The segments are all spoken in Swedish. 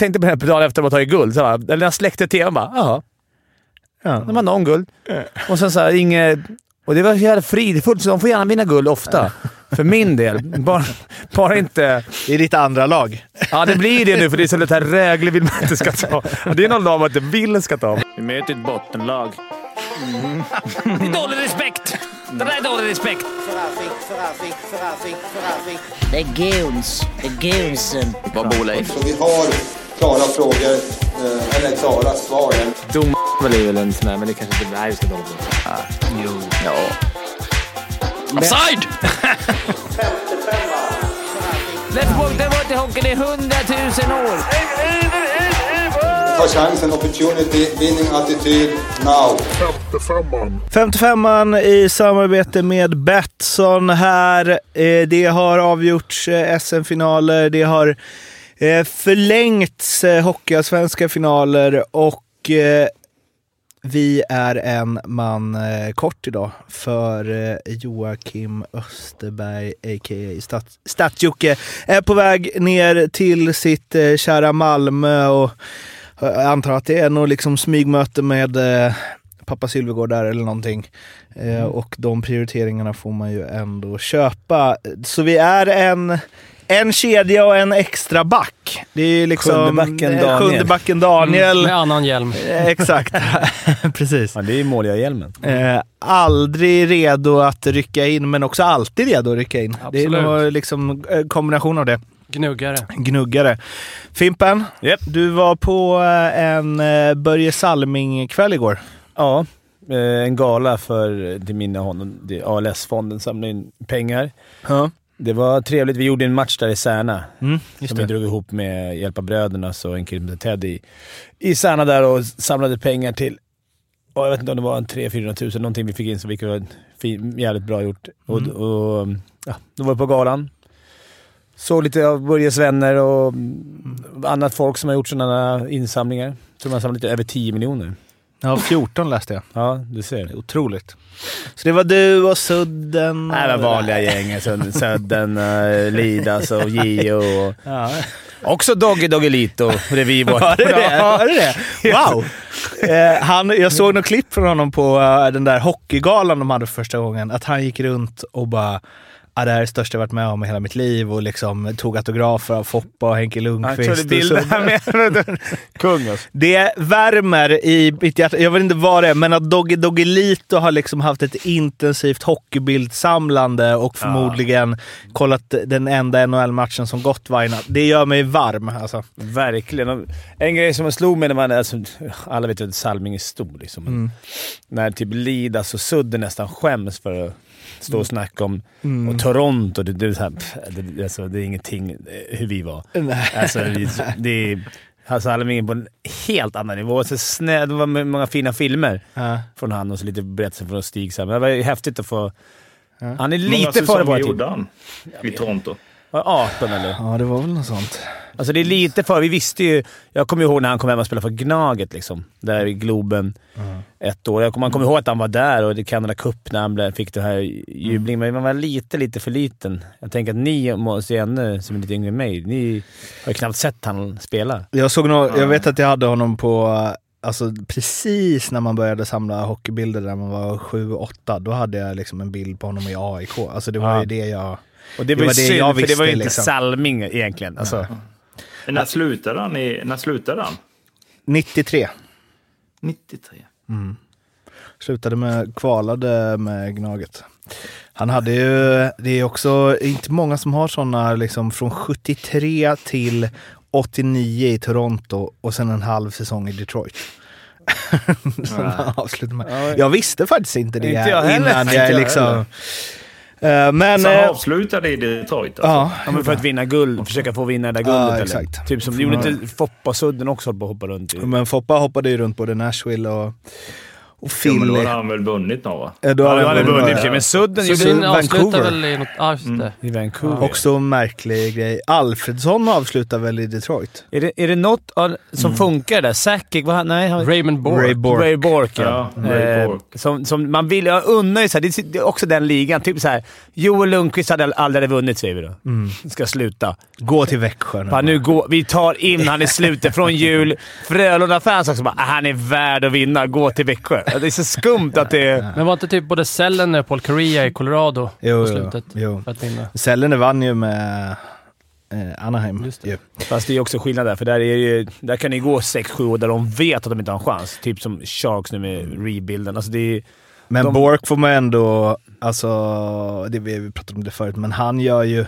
tänkte på det här dagen efter att ha tagit guld. Så bara, eller när jag släckte tvn bara, jaha. Ja, det var någon guld. Och sen så här, inget... Och det var så jävla fridfullt, så de får gärna vinna guld ofta. För min del. Bara, bara inte... I ditt andra lag. Ja, det blir det nu för det är att Rögle vill man inte ska ta. Det är någon lag man inte vill ska ta. Vi möter ett bottenlag. Det är dålig respekt! Det där är dålig respekt. Det är guns. Det är gunsen. Vad bor Leif? Vi har klara frågor, eh, eller klara svar. Dom är väl en sån där, men det kanske inte... Nej, vi ska dåligt. Jo. Ja. Offside! Let's walk the water hockey, det är hundratusen år! Ta chansen, opportunity, winning attityd, now. 55an i samarbete med Betsson här. Eh, Det har avgjorts eh, SM-finaler, det har eh, förlängts eh, hockeyallsvenska finaler och eh, vi är en man eh, kort idag för Joakim Österberg, a.k.a. Stat- Stats-Jocke, är på väg ner till sitt kära Malmö och jag antar att det är nog liksom smygmöte med pappa Sylvegård där eller någonting. Eh, och de prioriteringarna får man ju ändå köpa. Så vi är en, en kedja och en extra back. Det är liksom Sjunde backen eh, Daniel. Sjunde backen Daniel. Med annan hjälm. Eh, Exakt, precis. Ja, det är ju målgörarhjälmen. Eh, aldrig redo att rycka in, men också alltid redo att rycka in. Det är Absolut. liksom en kombination av det. Gnuggare. Gnuggare. Fimpen, Japp. du var på eh, en eh, Börje Salming-kväll igår. Ja, eh, en gala för till minne honom. ALS-fonden samlar in pengar. Ja. Det var trevligt. Vi gjorde en match där i Särna. Mm, som vi det. drog ihop med Hjälpa Bröderna och en kille som Ted i, i Särna där och samlade pengar till, ja, jag vet inte om det var en 300 000 någonting vi fick in, så vilket var jävligt bra gjort. Och, Mm. och, ja, då var vi på galan. Såg lite av Börjes vänner och mm, annat folk som har gjort sådana insamlingar. Jag tror man har samlat lite över 10 miljoner. Ja, 14 läste jag. Ja, du ser. Otroligt. Så det var du och Sudden? Nej, det var vanliga gänget. Sö- Södden, uh, Lidas och Gio och Ja. också Doggy Doggelito. Revy var Var det det? Var det, det? Wow! Eh, han, jag såg något klipp från honom på eh, den där hockeygalan de hade för första gången. Att han gick runt och bara ah, det här är det största jag varit med om i hela mitt liv och liksom tog autografer av Foppa och Henke Han Lundqvist. körde bilder här med. Kung alltså. Det värmer i mitt hjärta. Jag vet inte vad det är, men att Dogge Doggelito har liksom haft ett intensivt hockeybildsamlande och förmodligen kollat den enda NHL-matchen som gått varje natt. Det gör mig varm alltså. Verkligen. En grej som slog mig när man... Alltså, alla vet ju att Salming är stor liksom. Men När typ Lidas och Sudden nästan skäms för att stå och snacka om och Toronto. Det, det, är så här, pff, det, alltså, det är ingenting eh, hur vi var. Alltså, det, det är... Alltså Salming är på en helt annan nivå. Så snä, det var många fina filmer Ja. från han och så lite berättelser från Stig. Så här. Men det var ju häftigt att få... Han är Hur många lite före säsonger vår tid. gjorde han i Toronto? Ja, 18 eller? Ja, det var väl något sånt. Alltså det är lite för... Vi visste ju... Jag kommer ihåg när han kom hem och spelade för Gnaget liksom. Där i Globen. Ett år. Jag man kommer ihåg att han var där och i Canada Cup när han blev- fick det här jublingen. Men man var lite, lite för liten. Jag tänker att ni måste ju ännu, som är lite yngre än mig, ni har ju knappt sett han spela. Jag, såg nå jag vet att jag hade honom på, alltså precis när man började samla hockeybilder när man var 7-8, då hade jag liksom en bild på honom i AIK. Alltså det var Ja. ju det jag... Och det Det var ju det synd, jag för det var ju visste, inte liksom. Salming egentligen. Alltså, Men När slutade han? I, när slutade han? 93. 93. Slutade med, kvalade med Gnaget. Han hade ju, det är också inte många som har sådana liksom från 73 till 89 i Toronto och sen en halv säsong i Detroit. som han avslutade med. Jag visste faktiskt inte det Inte jag innan jag liksom... heller. Eh, men... Så han eh, avslutade i Detroit alltså? ja, ja, men för att vinna guld. Försöka få vinna det där guldet. Ja, eller? exakt. Typ som, gjorde inte Foppa Sudden också på att hoppa runt i? Men Foppa hoppade ju runt både Nashville och, Och Ja, men då Philly. har han väl vunnit några? Ja, då Ja, har han hade vunnit sig, men Sudden det, det- avslutar Vancouver. väl i något... Ja, just det. i Vancouver. Också en märklig grej. Alfredsson avslutar väl i Detroit? Är det, är det något av- som funkar där? Sakic? Vad Nej, han, Raymond Bork. Ray Bork. Ray Bork, ja. Ja, Ray Eh, Bork. som, som man vill... Jag unnar ju så här, det, är- också den ligan. Typ så här, Joel Lundqvist hade aldrig vunnit, säger vi då. Ska sluta. Gå till Växjö nu. Fan, nu går, vi tar in han i slutet från jul. Frölunda-fans också bara, "Ah, han är värd att vinna. Gå till Växjö. Det är så skumt att det är... Men var inte typ både Sellen och Paul Correa i Colorado Jo, på jo, slutet? jo. Vinna. Sellene vann ju med eh, Anaheim. Just det. ju. Fast det är också skillnad där, för där, är det ju, där kan det gå 6-7 år där de vet att de inte har en chans. Typ som Sharks nu med rebuilden. Alltså det är, Men De- Bork får man ändå, alltså, det, vi vi pratade om det förut, men han gör ju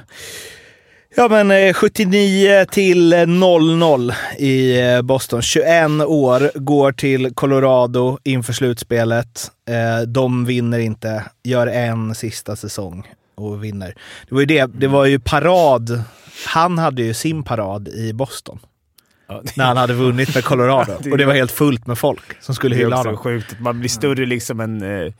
Ja men eh, 79 till eh, 0-0 i eh, Boston. 21 år, går till Colorado inför slutspelet. Eh, De vinner inte, gör en sista säsong och vinner. Det var ju, det, det var ju parad. Han hade ju sin parad i Boston ja, när han hade vunnit med Colorado. Och det var helt fullt med folk som skulle det är hylla också honom. sjukt. Man blir större liksom än...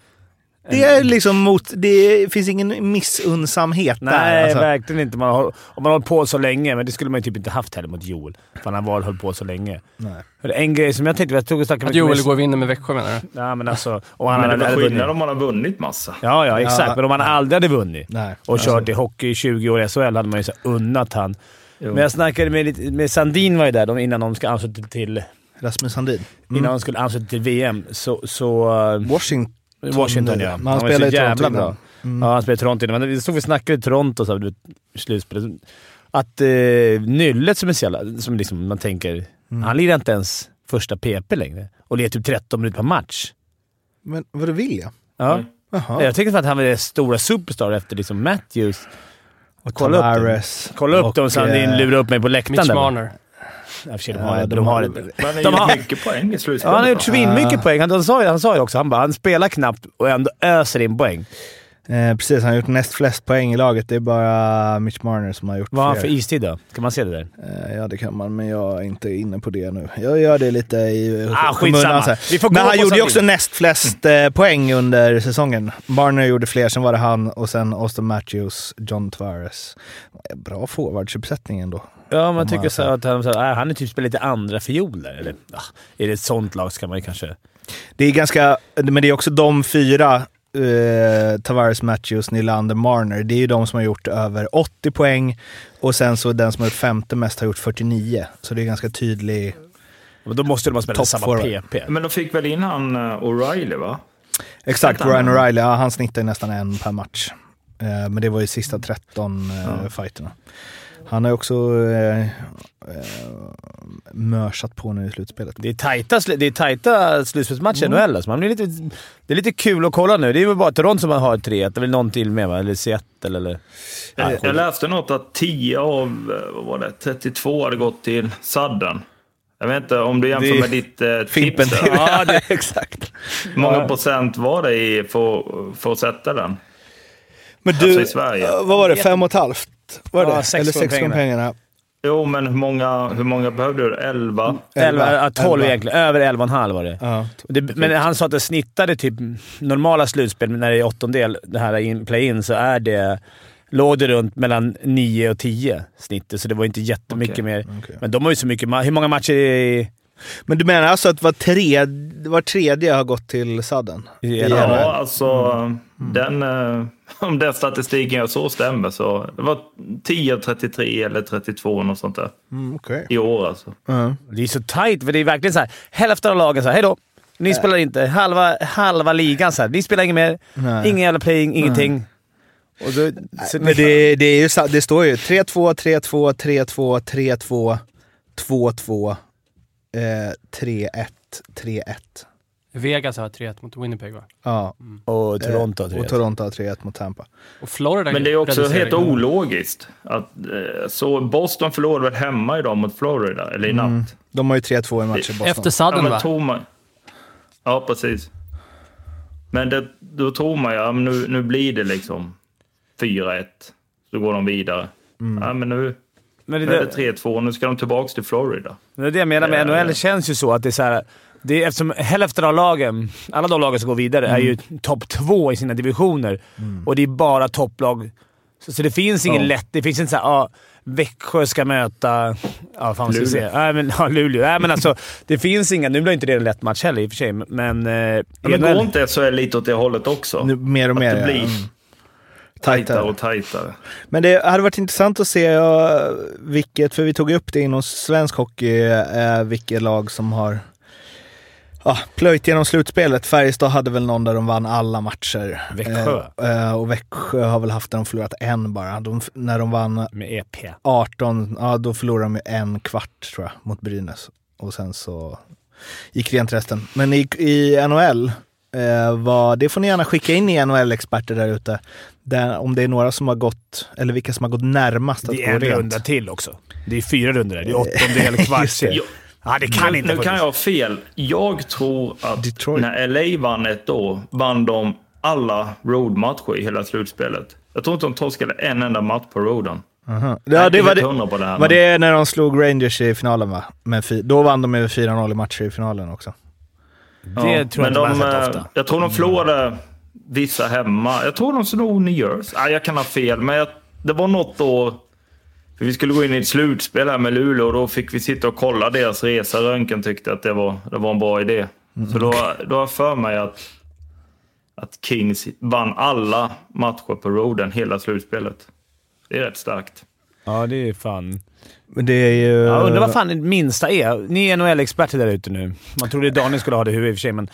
eh, Det är liksom mot... Det finns ingen missunnsamhet där. Nej, Alltså. verkligen inte. Man har, om man har hållit på så länge, men det skulle man ju typ inte haft heller mot Joel. För han har hållit på så länge. Nej. En grej som jag tänkte, jag tog och snackade Att Joel med- går och vinner med Växjö menar du? Ja, men alltså... Och han Men det är skillnad vunnit. om man har vunnit massa. Ja, ja, exakt. Ja. Men om han aldrig hade vunnit Nej. och kört i hockey i 20 år i SHL hade man ju så unnat han. Jo. Men jag snackade med, med Sandin var ju där de, innan de ska ansluta till, Rasmus Sandin. innan Mm. de skulle ansluta till VM. Så... så uh, Washington. Washington ja. Men han var spelar så i jävla Toronto bra. Mm. Ja, han spelade i Toronto innan. Men vi stod och snackade i Toronto så här, du slutspelet. Att eh, Nyllet som är så jävla, som liksom man tänker, Mm. han lirar inte ens första PP längre. Och lirar typ 13 minuter per match. Men vad vill jag? Ja. Mm. Jaha. Jag tänkte att han var den stora superstar efter liksom Matthews. Och kolla upp det. Tavares. Kolla upp och, dem så Sandin eh, lurar upp mig på läktaren. Mitch. Marner. Ja, sig, de Ja, har, de de, har har- inte. Men han De har har- mycket poäng i Ja, slutspelet. han har gjort svinmycket poäng. Han, de sa, han sa ju också han bara han spelar knappt och ändå öser in poäng. Eh, precis, han har gjort näst flest poäng i laget. Det är bara Mitch Marner som har gjort Vad har han för istid då? Kan man se det där? Eh, ja, det kan man, men jag är inte inne på det nu. Jag gör det lite i Ah, skitsamma. Vi får Men han gjorde ju också näst flest eh, poäng under säsongen. Barner gjorde fler, sen var det han och sen Austin Matthews, John Tavares. Bra forwardsuppsättning ändå. Ja, man tycker så att han, så här, äh, han är typ spelar lite andra fioler. Eller, ah, är det ett sånt lag så kan man ju kanske... Det är ganska, men det är också de fyra, eh, Tavares, Matthews, Nylander, Marner. Det är ju de som har gjort över 80 poäng och sen så den som har gjort femte mest har gjort 49. Så det är ganska tydlig... Men då måste de ha spelat samma forward. PP. Men de fick väl in han uh, O'Reilly, va? Exakt, Ryan O'Reilly, ja, han snittar nästan en per match. Eh, men det var ju sista 13 eh, Ja. fighterna. Han har också eh, eh, mörsat på nu i slutspelet. Det är tajta, det är tajta slutspelsmatcher i NHL. Alltså. Man blir lite, det är lite kul att kolla nu. Det är väl bara Toronto som man har 3 Det är väl någon till med va? Eller Seattle eller... Ja, Jag, jag läste något att 10 av eh, vad var det, 32 hade gått till Sudden. Jag vet inte om du jämför Det- med ditt eh, tips. där. Ja, det, exakt. Hur många procent var det i för, för att sätta den? Men Alltså i Sverige. eh, vad var det? Fem och ett halvt? Var det? Ja, sex Eller sex från pengarna. pengarna. Jo, men hur många, hur många behövde du? 11? 11, ja, 12 Elva. egentligen. Över 11,5 var det. Ja. det. Men han sa att det snittade typ normala slutspel, när det är åttondel, det här in- play-in, så är det... Låg det runt mellan 9 och 10 snittet, så det var inte jättemycket Okej, mer. okej. Men de har ju så mycket... Hur många matcher i... Men du menar alltså att var, tredje, var tredje har gått till. NHL? Ja, alltså den, eh, om den statistiken jag så stämmer så det var 10 av 33 eller 32 något sånt där Mm, okej. i år alltså. Ja. Det är så tight, för det är verkligen så här. Hälften av lagen så här, hej då. Ni spelar inte. Halva, halva ligan så här. Vi spelar inget mer. Nej. Ingen jävla playing, ingenting. Och då, så Men det, det, är ju, det står ju 3-2, 3-2, 3-2, 3-2, 2-2, eh, 3-1, 3-1. Vegas har 3-1 mot Winnipeg va? Ja. och Toronto. Eh, tror och jag. Toronto har 3-1 mot Tampa. Och Florida Men det är också helt ologiskt. Att, eh, så Boston förlorade väl hemma idag mot Florida, eller i natt? De har ju 3-2 i matcher Boston. Efter Ja, Sudden men va? tror man... Ja, precis. Men det, då tror man ju, ja, men nu, nu blir det liksom 4-1. Så går de vidare. Ja, men nu, Men det, nu är det, det 3-2, nu ska de tillbaka till Florida. det är det jag menar med Eh. NHL. Det känns ju så att det är så här. det är, eftersom hälften av lagen, alla de lagen som går vidare, är ju Mm. topp två i sina divisioner. Och det är bara topplag. Så, så det finns ingen Ja. lätt... Det finns inte såhär ah, Växjö ska möta... Ja, fan ska säga? Nej, men, ja, Luleå. Nej, men alltså, det finns inga... Nu blir inte det en lätt match heller i och för sig, men... Eh, Ja, men går inte SHL lite åt det hållet också? Nu, mer och Att mer. det ja. blir Mm. Tajtare och tajtare. Men det hade varit intressant att se ja, vilket, för vi tog upp det inom svensk hockey, eh, vilket lag som har ja, plöjt genom slutspelet. Färjestad hade väl någon där de vann alla matcher. Växjö. Eh, eh, och Växjö har väl haft där de förlorat en bara. De, när de vann med EP. 18, ja då förlorade de en kvart tror jag mot Brynäs. Och sen så gick rent resten. Men i, i NHL, eh, vad, det får ni gärna skicka in i NHL-experter där ute. Där, om det är några som har gått, eller vilka som har gått närmast att Det gå är en rent. runda till också. Det är fyra runder där. Det är åttondel, kvart. Det. Ja, det kan nu, inte nu kan jag ha fel. Jag tror att Detroit. när LA vann ett år vann de alla roadmatcher i hela slutspelet. Jag tror inte de torskade en enda match på roaden. Aha. Ja, är det var, det, på det här. var det när de slog Rangers i finalen va? Men fi, då vann de med 4-0 i matcher i finalen också. Det Ja, tror jag men inte man har de, sett eh, ofta. Jag tror de förlorade vissa hemma. Jag tror de slog New Jersey. Ah, jag kan ha fel, men jag, det var något år... För vi skulle gå in i ett slutspel här med Luleå och då fick vi sitta och kolla deras resa. Röntgen tyckte att det var, det var en bra idé. Så då, då har jag för mig att, att Kings vann alla matcher på roaden hela slutspelet. Det är rätt starkt. Ja, det är fan... Men det är ju... Jag undrar vad fan det minsta är. Ni är NHL-experter där ute nu. Man trodde Daniel skulle ha det i huvudet i och för sig, men,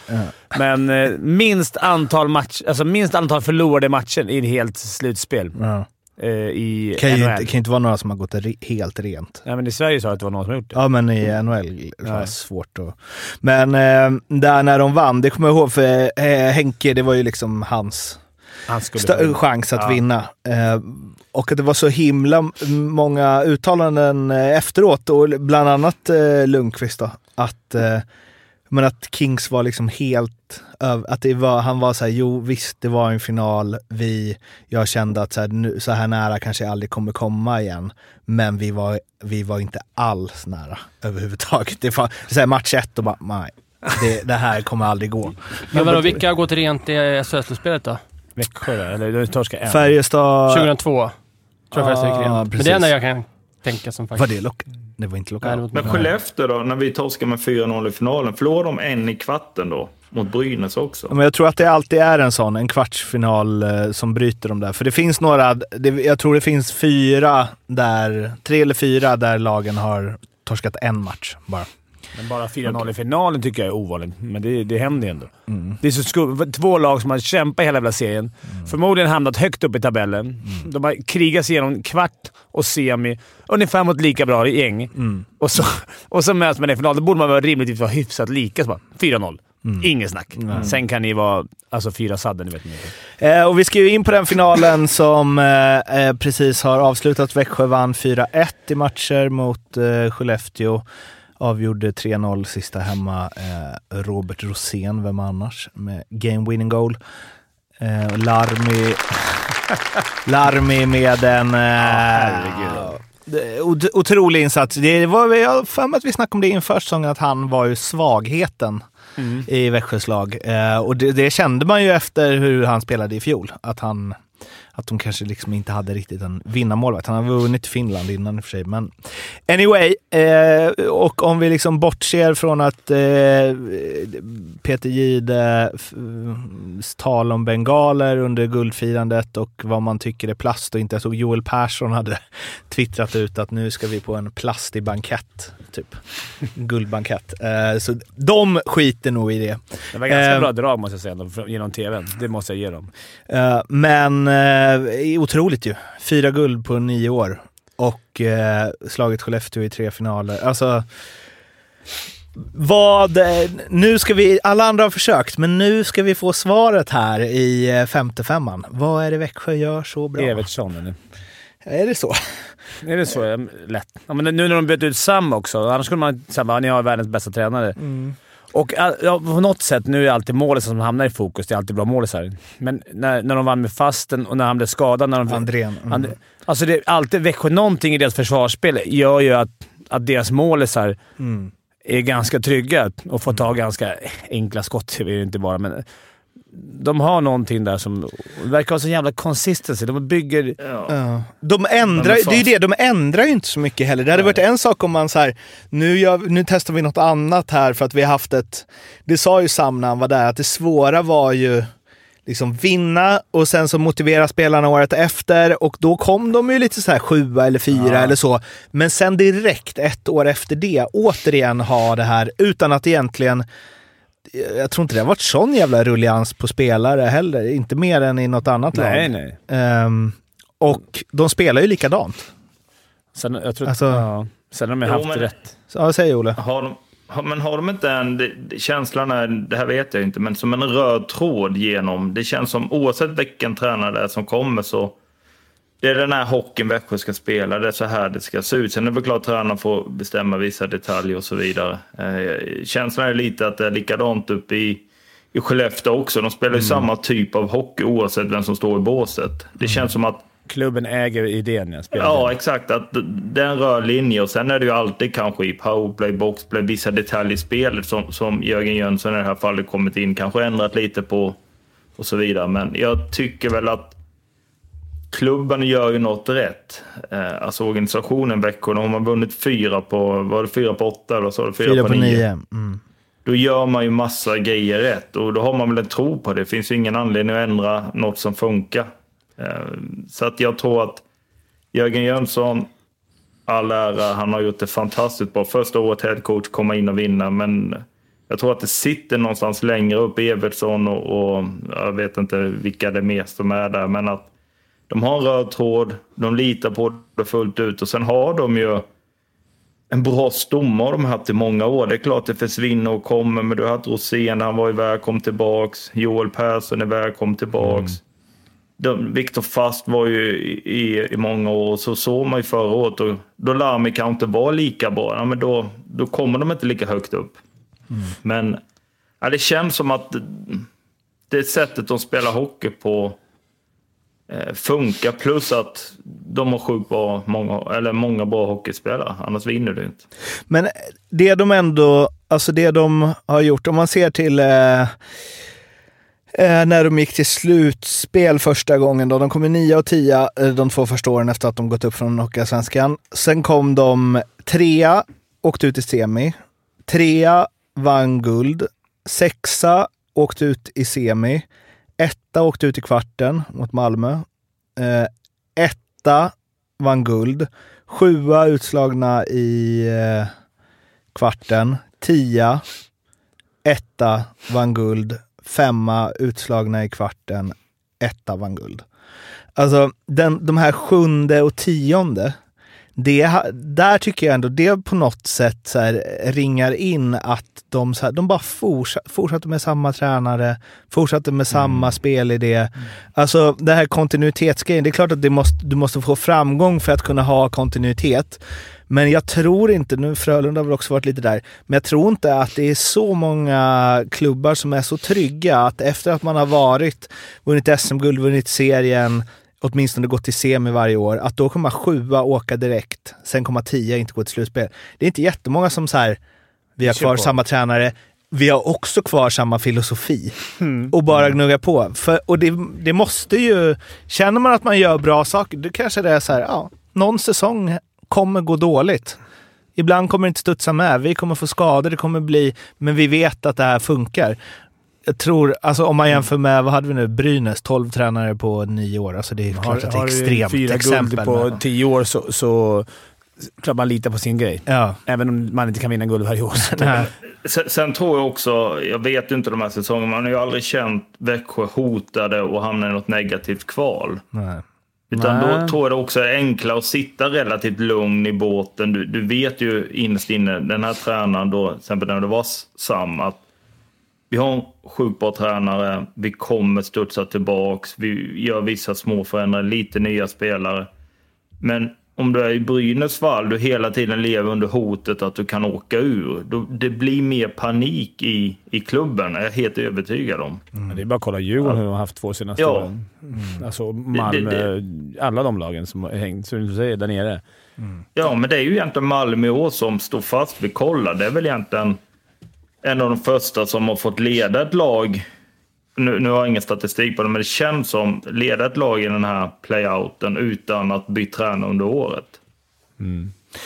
men eh, minst antal match, alltså minst antal förlorade matcher i ett helt slutspel Ja. eh, i kan NHL. inte, kan ju inte vara några som har gått re, helt rent. Nej, men i Sverige sa jag att det var någon som har gjort det. Ja, men i NHL är det Nej. svårt att... Men eh, där när de vann, det kommer jag ihåg för Henke, det var ju liksom hans Sta- chans att Ja. vinna. Eh, och att det var så himla många uttalanden eh, efteråt, och bland annat eh, Lundqvist då, att, eh, men att Kings var liksom helt att det var, han var så här, jo visst det var en final, vi, jag kände att så här, nu, så här nära kanske jag aldrig kommer komma igen, men vi var, vi var inte alls nära överhuvudtaget. Det var så här, match ett och bara, nej, det, det här kommer aldrig gå. Men vadå, vilka har gått rent i SHL-spelet då? Växjö där, eller de torskade en. Färjestad... 2002. Tror jag faktiskt gick rent. Men det är enda jag kan tänka som Var faktiskt... det lock? Det var inte lockout. det var- Men Skellefteå då, när vi torskade med 4-0 i finalen, förlorade de en i kvarten då? Mot Brynäs också? Men jag tror att det alltid är en sån, en kvartsfinal eh, som bryter de där. För det finns några, det, jag tror det finns fyra där, tre eller fyra där lagen har torskat en match bara. Men bara 4-0 i finalen tycker jag är ovanligt, men det, det händer ju ändå. Mm. Det är så skum, två lag som har kämpat hela jävla serien. Förmodligen hamnat högt upp i tabellen. Mm. De har krigat sig igenom kvart och semi, ungefär mot lika bra gäng. Mm. Och, så, och så möts man i final. Då borde man väl rimligtvis vara hyfsat lika. Så bara, 4-0. Mm. Inget snack. Sen kan ni vara alltså, fyra sadden, ni vet ni. Eh, och vi ska ju in på den finalen som eh, eh, precis har avslutat. Växjö vann 4-1 i matcher mot eh, Skellefteå. Avgjorde 3-0 sista hemma. Eh, Robert Rosén, vem annars, med game winning goal. Eh, Larmi, Larmi med en... Eh, ot- otrolig insats. Det var, jag för mig att vi snackade om det inför säsongen, att han var ju svagheten i Växjös lag. Eh, och det, det kände man ju efter hur han spelade i fjol. Att, han, att de kanske liksom inte hade riktigt en vinnarmålvakt. Han har vunnit Finland innan i och för sig. Men anyway, eh, och om vi liksom bortser från att eh, Peter Gide f- tal om bengaler under guldfirandet och vad man tycker är plast och inte. Jag såg Joel Persson hade twittrat ut att nu ska vi på en plastig bankett, typ. Guldbankett. Eh, så de skiter nog i det. Det var ganska Eh, bra drag måste jag säga, genom tvn. Det måste jag ge dem. Eh, men eh, otroligt ju. Fyra guld på nio år. Och eh, slagit Skellefteå i tre finaler. Alltså, vad... eh, Nu ska vi... Alla andra har försökt, men nu ska vi få svaret här i eh, femte femman. Vad är det Växjö gör så bra? Evertsson, eller? Är det så? Är det så? Lätt. Ja, men nu när de bytte ut Sam också, annars skulle man säga att ni har världens bästa tränare. Och äh, ja, på något sätt, nu är det alltid målet som hamnar i fokus. Det är alltid bra målisar. Men när, när de vann med fasten och när han blev skadad. När de, Andrén. Mm. And, alltså det är alltid Växjö, någonting i deras försvarsspel gör ju att, att deras målisar Mm. är ganska trygga och får ta ganska enkla skott. Det vill det inte vara, men de har någonting där som det verkar ha så jävla consistency. De bygger... Ja. Ja. De ändrar, Men det är ju det, de ändrar ju inte så mycket heller. Det hade varit en sak om man så här, nu, gör, nu testar vi något annat här för att vi har haft ett... Det sa ju Sam när han var där, att det svåra var ju liksom vinna och sen så motivera spelarna året efter och då kom de ju lite så här sjua eller fyra eller så. Men sen direkt ett år efter det återigen ha det här utan att egentligen jag tror inte det har varit sån jävla rullians på spelare heller. Inte mer än i något annat Nej, lag. nej. Ehm, och de spelar ju likadant. Sen, jag tror, Alltså- ja, sen har de Jo, haft men- rätt. Ja, säg Olle. Har de, har, men har de inte en, det- känslan är, det här vet jag inte, men som en röd tråd genom, det känns som oavsett vilken tränare det är som kommer så, det är den här hockeyn Växjö ska spela, det är så här det ska se ut. Sen är det väl klart tränaren får bestämma vissa detaljer och så vidare. Eh, känslan är lite att det är likadant uppe i, i Skellefteå också. De spelar ju samma typ av hockey oavsett vem som står i båset. Det känns som att Klubben äger idén jag spelar. Ja, exakt. Att det är en röd linje och sen är det ju alltid kanske i powerplay, boxplay, vissa detaljer i spelet som, som Jörgen Jönsson i det här fallet kommit in, kanske ändrat lite på och så vidare. Men jag tycker väl att klubben gör ju något rätt. Eh, alltså organisationen Växjö, de har vunnit fyra på, var det fyra på åtta eller sa du? Fyra på nio. Mm. Då gör man ju massa grejer rätt och då har man väl en tro på det. Det finns ju ingen anledning att ändra något som funkar. Eh, Så att jag tror att Jörgen Jönsson, all ära, han har gjort det fantastiskt bra. Första året headcoach, komma in och vinna, men jag tror att det sitter någonstans längre upp, Evertsson och, och jag vet inte vilka det mer som är där, men att de har en röd tråd, de litar på det fullt ut och sen har de ju en bra stomme har de haft i många år. Det är klart det försvinner och kommer, men du har haft Rosén, han var iväg, kom tillbaks. Joel Persson är iväg, kom tillbaks. De, Viktor Fast var ju i, i, många år, så såg man ju förra året. Och då Lami kanske inte var lika bra, ja, men då, då kommer de inte lika högt upp. Men ja, det känns som att det sättet de spelar hockey på Eh, funkar. Plus att de har sjukt bra, många, eller många bra hockeyspelare. Annars vinner du inte. Men det de ändå, alltså det de har gjort, om man ser till eh, eh när de gick till slutspel första gången då. De kom i 9 och 10 eh, de två första åren efter att de gått upp från Hockeyallsvenskan. Sen kom de trea, åkte ut i semi. Trea, vann guld. Sexa, åkte ut i semi. Etta, åkte ut i kvarten mot Malmö. Eh, etta, vann guld. Sjua utslagna i eh, kvarten. Tia, etta, vann guld. Femma, utslagna i kvarten. Etta, vann guld. Alltså, den, de här sjunde och tionde, det, där tycker jag ändå det på något sätt så här, ringar in att de, så här, de bara fortsatte, fortsatte med samma tränare, fortsatte med samma spelidé. Alltså det här kontinuitetsgrejen, det är klart att det måste, du måste få framgång för att kunna ha kontinuitet. Men jag tror inte, nu Frölunda har väl också varit lite där, men jag tror inte att det är så många klubbar som är så trygga att efter att man har varit, vunnit SM-guld, vunnit serien, åtminstone gått till semi varje år, att då kommer sjua åka direkt, sen komma tia inte gå till slutspel. Det är inte jättemånga som så här, vi har kvar samma tränare, vi har också kvar samma filosofi Mm. och bara gnugga på. För, och det, det måste ju... Känner man att man gör bra saker, då kanske det är så här, ja, någon säsong kommer gå dåligt. Ibland kommer det inte studsa med, vi kommer få skador, det kommer bli... Men vi vet att det här funkar. Jag tror, alltså om man jämför med, vad hade vi nu, Brynäs, 12 tränare på nio år. Alltså det är Har, klart att det är extremt fyra exempel. guld på men- tio år så, så klart man litar på sin grej. Ja. Även om man inte kan vinna guld varje år. Sen, sen tror jag också, jag vet ju inte de här säsongerna, man har ju aldrig känt Växjö hotade och hamna i något negativt kval. Nej. Utan Nej. då tror jag det också är enklare att sitta relativt lugn i båten. Du, du vet ju innerst inne, den här tränaren då, till exempel när det var Sam, att vi har sjukt bra tränare, vi kommer studsa tillbaks, vi gör vissa små förändringar, lite nya spelare. Men om du är i Brynäs fall, du hela tiden lever under hotet att du kan åka ur. Då, det blir mer panik i, i klubben, är jag helt övertygad om. Men Det är bara att kolla Djurgården hur de har haft två senaste Ja. åren. Alltså Malmö, alla de lagen som har hängt, som du säger, där nere. Ja, men det är ju egentligen Malmö i år som står fast vid kolla. Det är väl egentligen en av de första som har fått leda ett lag. Nu, nu har jag ingen statistik på det, men det känns som leda ett lag i den här playouten utan att byta tränare under året.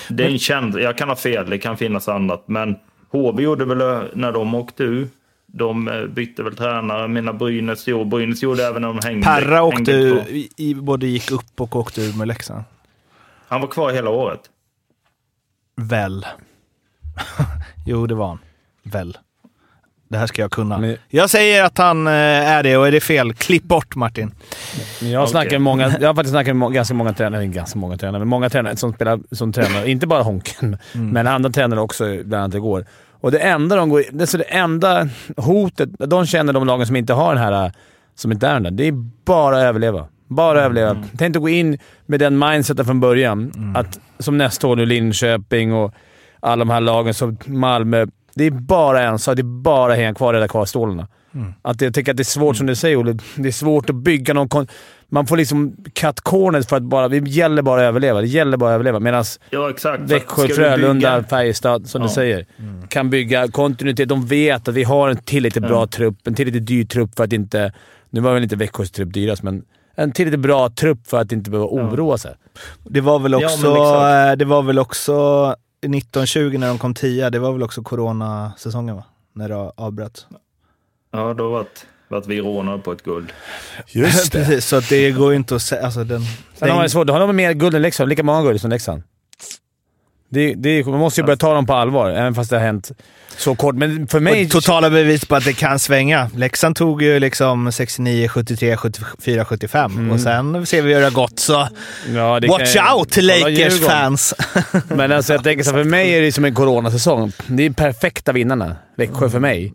Det är en känd, jag kan ha fel, det kan finnas annat, men HV gjorde väl det när de åkte ur. De eh, bytte väl tränare, mina Brynäs gjorde, Brynäs gjorde även när de hängde. Perra åkte ur, i, både gick upp och åkte ur med Leksand. Han var kvar hela året. Väl. jo, det var han. Väl. Det här ska jag kunna. Men- Jag säger att han eh, är det och är det fel, klipp bort Martin. Men jag, snackar med många, jag har faktiskt snackat med ganska många tränare, eller ganska många tränare, men många tränare som spelar som tränare. Inte bara Honken, men andra tränare också, bland annat igår. Och det enda de går... Det, är så det enda hotet de känner, de lagen som inte har den här, som inte är den där, det är bara att överleva. Bara överleva. Tänk inte gå in med den mindseten från början. Att, som nästa år nu Linköping och alla de här lagen som Malmö. Det är bara en sak. Det är bara hänga kvar rädda kvar stålarna. Att jag tycker att det är svårt, som du säger Olle. Det är svårt att bygga någon... Kon- man får liksom cut corners för att bara... Det gäller bara att överleva. Det gäller bara att överleva. Medan Ja. Växjö, Frölunda, Färjestad, som Ja. du säger, kan bygga kontinuitet. De vet att vi har en tillräckligt bra trupp. En tillräckligt dyr trupp för att inte... Nu var väl inte Växjös trupp dyrast, men en tillräckligt bra trupp för att inte behöva oroa sig. Det var väl Ja, också, exakt. eh, det var väl också 1920 när de kom tia. Det var väl också coronasäsongen va? När det avbröts. Ja, då vart, vart vi rånade på ett guld. Just Precis, så att det går ju inte att säga. Alltså den, Sen har man det svårt. Då har de mer guld än Leksand. Lika många guld som Leksand. Det, det, man måste ju börja ta dem på allvar, även fast det har hänt så kort. Men för mig... och totala bevis på att det kan svänga. Leksand tog ju liksom 69, 73, 74, 75 och sen ser vi hur det har gått. Så ja, watch kan- out Kolla Lakers Djurgården. fans! Men alltså jag tänker så för mig är det som en coronasäsong. Det är perfekta vinnarna. Växjö för mig.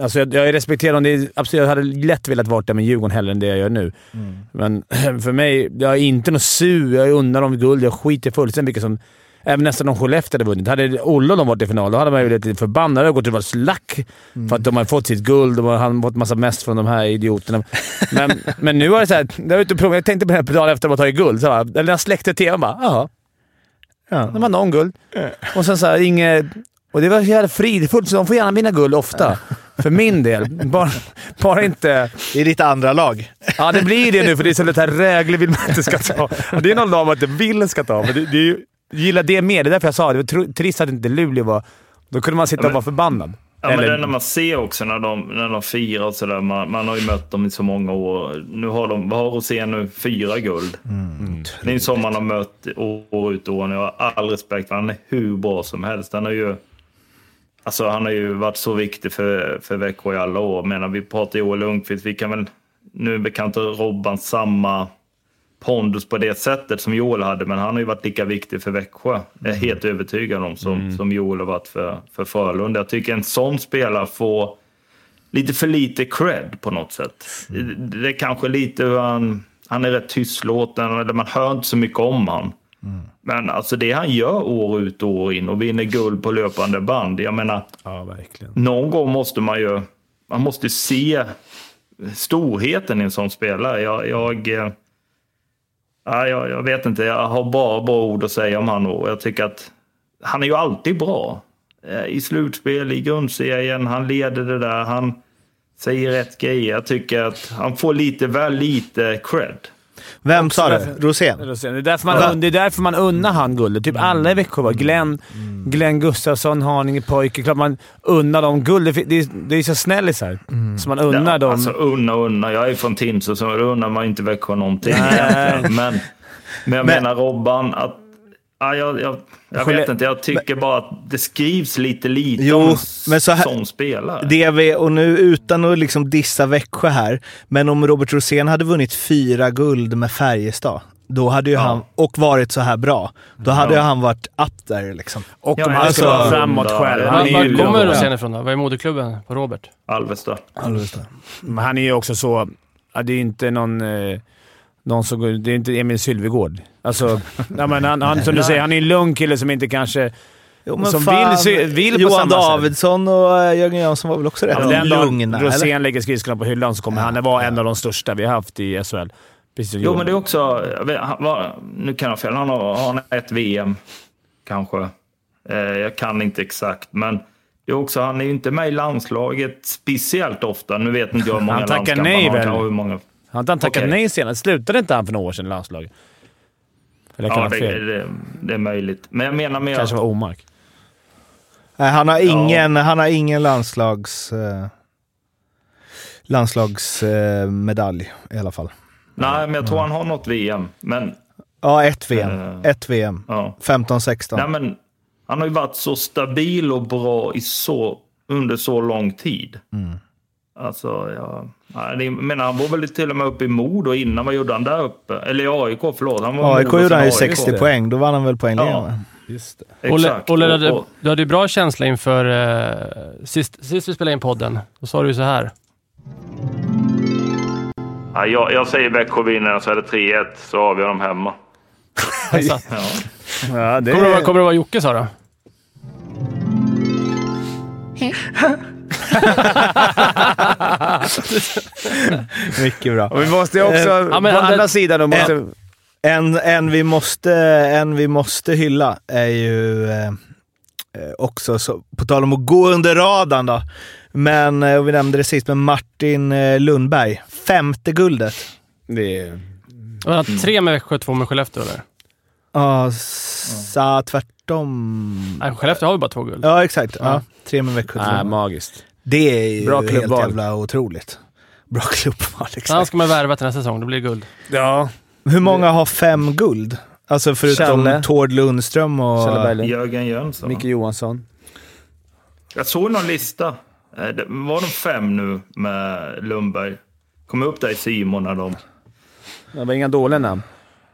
Alltså jag, jag respekterar dem. Det är, absolut, jag hade lätt velat vara där med Djurgården hellre än det jag gör nu. Men för mig, jag är inte något sur. Jag undrar om guld. Jag skiter fullständigt vilka som... Även nästan om Skellefteå hade vunnit. Hade Olle och de varit i final, då hade man ju blivit lite förbannad. och gått och varit slack för att de har fått sitt guld. Har han fått massa mest från de här idioterna. Men, men nu var det såhär, jag, och tänkte på det här dagen efter att har tagit guld. Så bara, eller när jag släckte tvn bara, jaha. Ja. De har någon guld. Och sen såhär, inget... Och det var så jävla fridfullt, så de får gärna vinna guld ofta. För min del. Bara, bara inte... Det är ditt andra lag. Ja, det blir det nu för det är så lätt att Rögle vill man inte ska ta. Och det är någon lag man inte vill ska ta, men det, det är ju, gillar det mer. Det är därför jag sa det. Det var tr- trist att inte Luleå var... Då kunde man sitta och vara förbannad. Ja, men Eller- det är när man ser också när de, när de firar och sådär. Man, man har ju mött dem i så många år. Nu har de, vad har Rosén nu? Fyra guld. Det är en som man har mött år ut och år. Jag har all respekt för Han är hur bra som helst. Han har ju, alltså, han har ju varit så viktig för, för Växjö i alla år. Men vi pratar Joel Lundqvist. Vi kan väl, nu bekant inte Robban samma pondus på det sättet som Joel hade, men han har ju varit lika viktig för Växjö. Jag är helt övertygad om, som, som Joel har varit för, för Frölunda. Jag tycker en sån spelare får lite för lite cred på något sätt. Det, det är kanske lite hur han... Han är rätt tystlåten, eller man hör inte så mycket om han. Men alltså det han gör år ut och år in och vinner guld på löpande band. Jag menar, Ja, verkligen. någon gång måste man ju... Man måste se storheten i en sån spelare. Jag... jag eh, ja, jag, jag vet inte, jag har bara bra ord att säga om han och jag tycker att han är ju alltid bra. Eh, I slutspel, i grundserien, han leder det där, han säger rätt grejer. Jag tycker att han får lite väl lite cred. Vem sa det? därför- Rosén? Det är därför man, det är därför man unnar han guldet. Typ alla i Växjö var Glenn, Glenn Gustafsson, Haninge pojke. Klart man unnar dem guld. Det, är- det är så snällisar. Så man unnar Ja, dem. Alltså unna och unna. Jag är från Tingsryd så då unnar man inte Växjö någonting. Men, men jag Men- menar Robban, att... Ja, jag jag, jag vet inte, jag tycker bara att det skrivs lite lite Jo, om men så här- som spelare. Det vi, och nu utan att liksom dissa Växjö här, men om Robert Rosén hade vunnit fyra guld med Färjestad, då hade ju Ja. han, och varit så här bra, då hade Ja. ju han varit up there liksom. och Ja, om men han skulle alltså- vara framåt själv. Ja, Han Var, är var ju, kommer. Rosén ifrån då? Vad är moderklubben på Robert? Alvesta. Men han är ju också så... Det är inte någon... Eh, någon som det är inte Emil Sylvegård. Alltså, ja, men han, han, som du säger, han är en lugn kille som inte kanske... Jo, men som fan, vill vill på Johan samma sätt. Davidsson och eh, Jörgen Jönsson var väl också rätt Ja, den dagen lugna? eller? Rosén lägger skridskorna på hyllan så kommer han vara en av de största vi har haft i SHL. Precis Jo, Johan. men det är också... han var- Nu kan jag fel. Han har, han har ett VM, kanske. Eh, jag kan inte exakt, men det är också, han är ju inte med i landslaget speciellt ofta. Nu vet inte jag hur många Han tackar landskamper nej, han har, väl? kanske hur många. Har inte han tackat Okej. nej senast? Slutade inte han för några år sedan i landslaget? Eller kan Ja, jag det, det, det är möjligt. Men jag menar mer... kanske var Omark. Nej, han har ingen, han har ingen landslags... Eh, landslagsmedalj i alla fall. Nej, men jag tror han har något VM. Men, Ja, ett VM. Eh. Ett VM. ja. 15-16. Nej, men han har ju varit så stabil och bra i så, under så lång tid. Alltså, ja, nej, menar, han var väl till och med uppe i Modo innan. Vad gjorde han där uppe? Eller i AIK, förlåt. Han var i AIK gjorde han ju sen AIK. 60 poäng. Då vann han väl poängligan? Ja. va? Just det. Olle. Olle du, du hade ju bra känsla inför eh, sist, sist vi spelade in podden. Då sa du ju så här. Ja, jag, jag säger Växjö vinner så är det 3-1 så avgör de hemma. Ja. Ja, det kommer, det vara, kommer det vara Jocke sa du? Mycket bra. Och vi måste ju också, Eh, ja, men på han- andra sidan, då måste, En, en, vi måste, en vi måste hylla är ju eh, eh, också, så, på tal om att gå under radarn då, men eh, och vi nämnde det sist, men Martin eh, Lundberg. Femte guldet. det är, det Tre med Växjö, två med Skellefteå eller? Ja, sa tvärtom. Nej, Skellefteå har ju bara två guld. Ja, exakt. Ja, tre med Växjö. nej, två. magiskt. Det är ju Bra helt jävla otroligt. Bra klubbval, Så han exakt. ska man värva till nästa säsong. Då blir det guld. Ja. Hur många har fem guld? Alltså förutom Kjelle. Tord Lundström och... Kjell Berglund. Jörgen Jönsson. Micke Johansson. Jag såg någon lista. Eh, det- Var de fem nu med Lundberg? Kom upp där i Simon när de... Det var inga dåliga namn,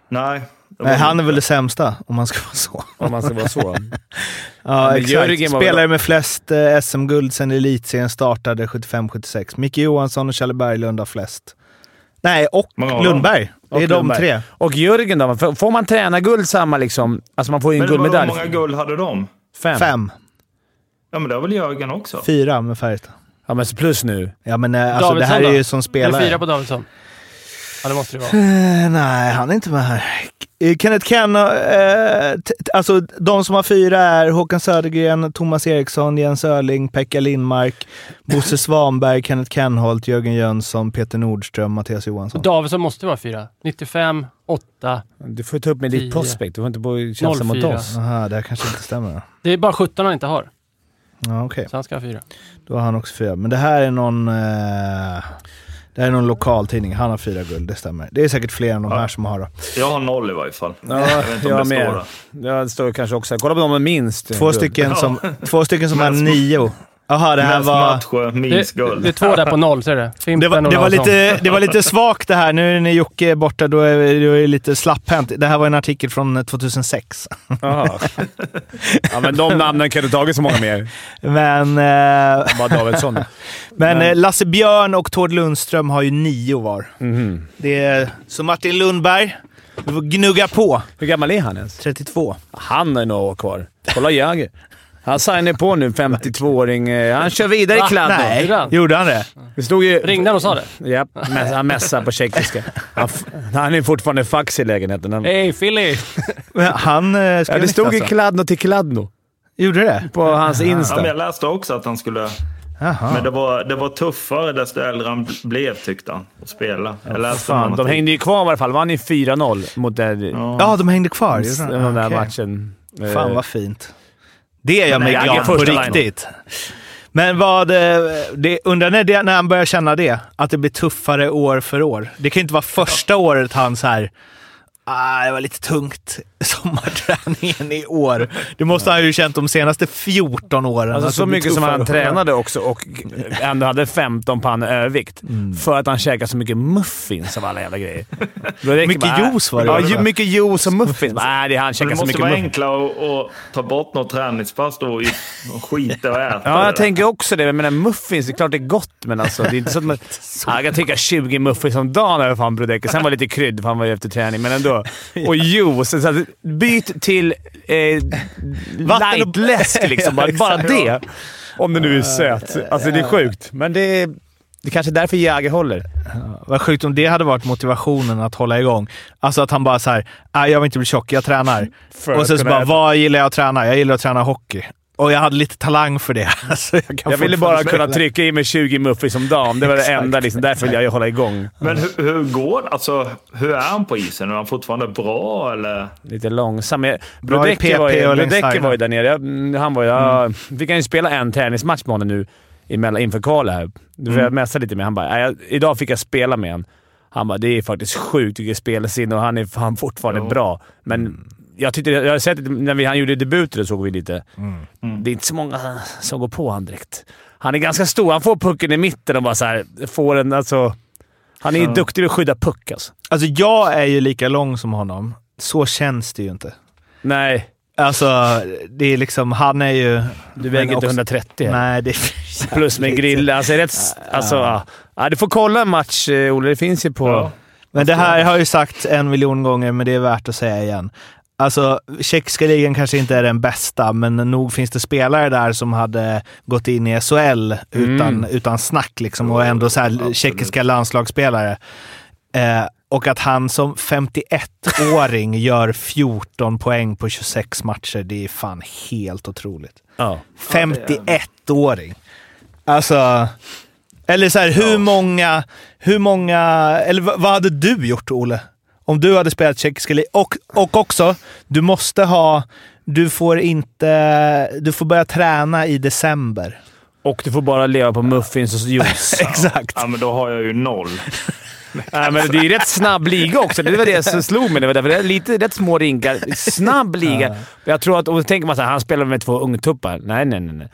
Nej. Det Nej, han är väl det sämsta, om man ska vara så. om man ska vara så. Ja, exakt. Spelare med flest eh, SM-guld sedan elitserien startade 75-76. Micke Johansson och Kjelle Berglund har flest. Nej, och Många Lundberg. Det är Och de Lundberg. tre. Och Jörgen då? Får- man träna guld samma liksom? Alltså man får ju en Men hur guldmedalj. många guld hade de? Fem. Fem. Ja, men det har väl Jörgen också? Fyra med Färjestad. Ja, men plus nu. Ja, men eh, alltså, det Davidsson här är då? ju som spelare. fyra på Davidsson. Ja, det måste det vara. Eh, nej, han är inte med här. Eh, Kenneth Ken, eh, t- t- alltså de som har fyra är Håkan Södergren, Thomas Eriksson, Jens Öling, Pekka Lindmark, Bosse Svanberg, Kenneth Kenholt, Jörgen Jönsson, Peter Nordström, Mattias Johansson. Davidsson måste vara fyra. 95, 8. Du får ta upp med ditt Tio. prospect. Du får inte bo tjafsa mot 04. oss. Aha, det här kanske inte stämmer. Det är bara 17 han inte har. Ja, okej. Så han ska ha fyra. Då har han också fyra. Men det här är någon... Eh, det här är någon lokaltidning. Han har fyra guld, det stämmer. Det är säkert fler än de Ja. här som har då. Jag har noll i varje fall. Ja, jag vet inte om jag det med. står där. Ja, det står kanske också. Kolla på dem med minst. Två guld. stycken som, två stycken som har nio. Jaha, det här Mest var... matcher, minst det, guld. det är två där på noll, ser du det? Det Fimpen var, det, var lite, det var lite svagt det här. Nu när Jocke är borta, då är, det lite slapphänt. Det här var en artikel från 2006. Jaha. Ja, men de namnen kan du tagit så många mer. Men, eh, Bara Davidsson. men eh, Lasse Björn och Tord Lundström har ju nio var. Mhm. Det är, så Martin Lundberg, gnugga på. Hur gammal är han ens? 32. Han är år kvar. Kolla Jäger. Han signar på nu, 52-åring. Eh, Han kör vidare i Va? kladd. Nej, gjorde han? gjorde han det? Det stod ju... Ringde han och sa det? Men han mässar på tjeckiska. Han, han är fortfarande fax i lägenheten. Han, Hej Philly! Men han eh, ja, det stod ju alltså. Kladno till Kladno Gjorde det? på hans Ja, men Insta. jag läste också att han skulle... Jaha. Men det var, det var tuffare desto äldre han blev, tyckte han, att spela. Läste Fan, de hängde ju kvar i alla fall. Vann ju 4-0 mot den, Ja. Ja, de hängde kvar. gjorde de? den där Okej. matchen. Fan Eh, vad fint. Det är jag mig glad på riktigt. Men vad... eh, Det, undrar när, det, när han börjar känna det? Att det blir tuffare år för år. Det kan ju inte vara första året han så här... Ah, det var lite tungt. sommarträningen i år. Det måste han ju känt de senaste 14 åren. Alltså, Att så det mycket som han och- tränade också och ändå hade 15 pannor övervikt. Mm. För att han käkade så mycket muffins av alla jävla grejer. Mycket bara- juice var det, Ja, ju, mycket juice och muffins. Nej, det, han Det käkar så måste mycket vara muffins. enklare att, att ta bort något träningspass då och skita och äta. Ja, det. jag tänker också det. Men muffins, det är klart det är gott, men alltså, det är inte så att man... Ja, jag kan tycka 20 muffins om dagen är fan Brodecki. Sen var det lite krydd, för han var ju efter träning, men ändå. Och juice. Så att, byt till eh, lightläsk liksom. Bara, bara det. Om det nu är söt. Alltså det är sjukt, men det är, det är kanske är därför Jäger håller. Vad sjukt om det hade varit motivationen att hålla igång. Alltså att han bara såhär, nej jag vill inte bli tjock, jag tränar. För och sen så bara, äta. vad gillar jag att träna? Jag gillar att träna hockey. Och jag hade lite talang för det. Alltså jag, kan Jag ville bara kunna trycka i mig 20 muffins om dagen. Det var det enda. Liksom, därför vill jag hålla igång. Men hur, hur går det? Alltså, hur är han på isen? Är han fortfarande bra eller? Lite långsam. Brodecki var, ju- Brodecki var ju där nere. Jag, mm, han var ju... Ja, vi kan ju spela en träningsmatch med honom nu emellan, inför kvalet här. Du får jag messa lite med Han bara, "Nej, jag, idag fick jag spela med honom. Han bara, det är faktiskt sjukt vilket spelsinne och han är fan fortfarande bra. Men jag tyckte, jag har sett det när vi, han gjorde debuter, då såg vi lite. Det är inte så många som går på honom direkt. Han är ganska stor. Han får pucken i mitten och bara så här, får en... Alltså, han är ju duktig på att skydda puck alltså. Alltså jag är ju lika lång som honom. Så känns det ju inte. Nej, Alltså, det är liksom, han är ju... du väger inte också- 130 här. Nej, det är Plus med grill. Alltså, rätt, alltså, ja. Ja, du får kolla en match, eh, Olle. Det finns ju på... Ja. Men det här har jag ju sagt en miljon gånger, men det är värt att säga igen. Alltså, tjeckiska ligan kanske inte är den bästa, men nog finns det spelare där som hade gått in i SHL utan, utan snack liksom, och ändå så här tjeckiska landslagsspelare. Eh, och att han som 51-åring gör 14 poäng på 26 matcher, det är fan helt otroligt. Ja. 51-åring. Alltså... Eller så här, hur många... Hur många... Eller vad, vad hade du gjort, Ole? Om du hade spelat tjeckiska ligan. Och, och också, du måste ha... Du får inte... Du får börja träna i december. Och du får bara leva på muffins och juice. Exakt. Ja, men då har jag ju noll. Nej, men det är ju rätt snabb liga också. Det var det som slog mig. Det var därför det är lite rätt små rinkar. Snabb liga. Jag tror att... Och så tänker man såhär, han spelar med två ungtuppar. Nej, nej, nej. nej.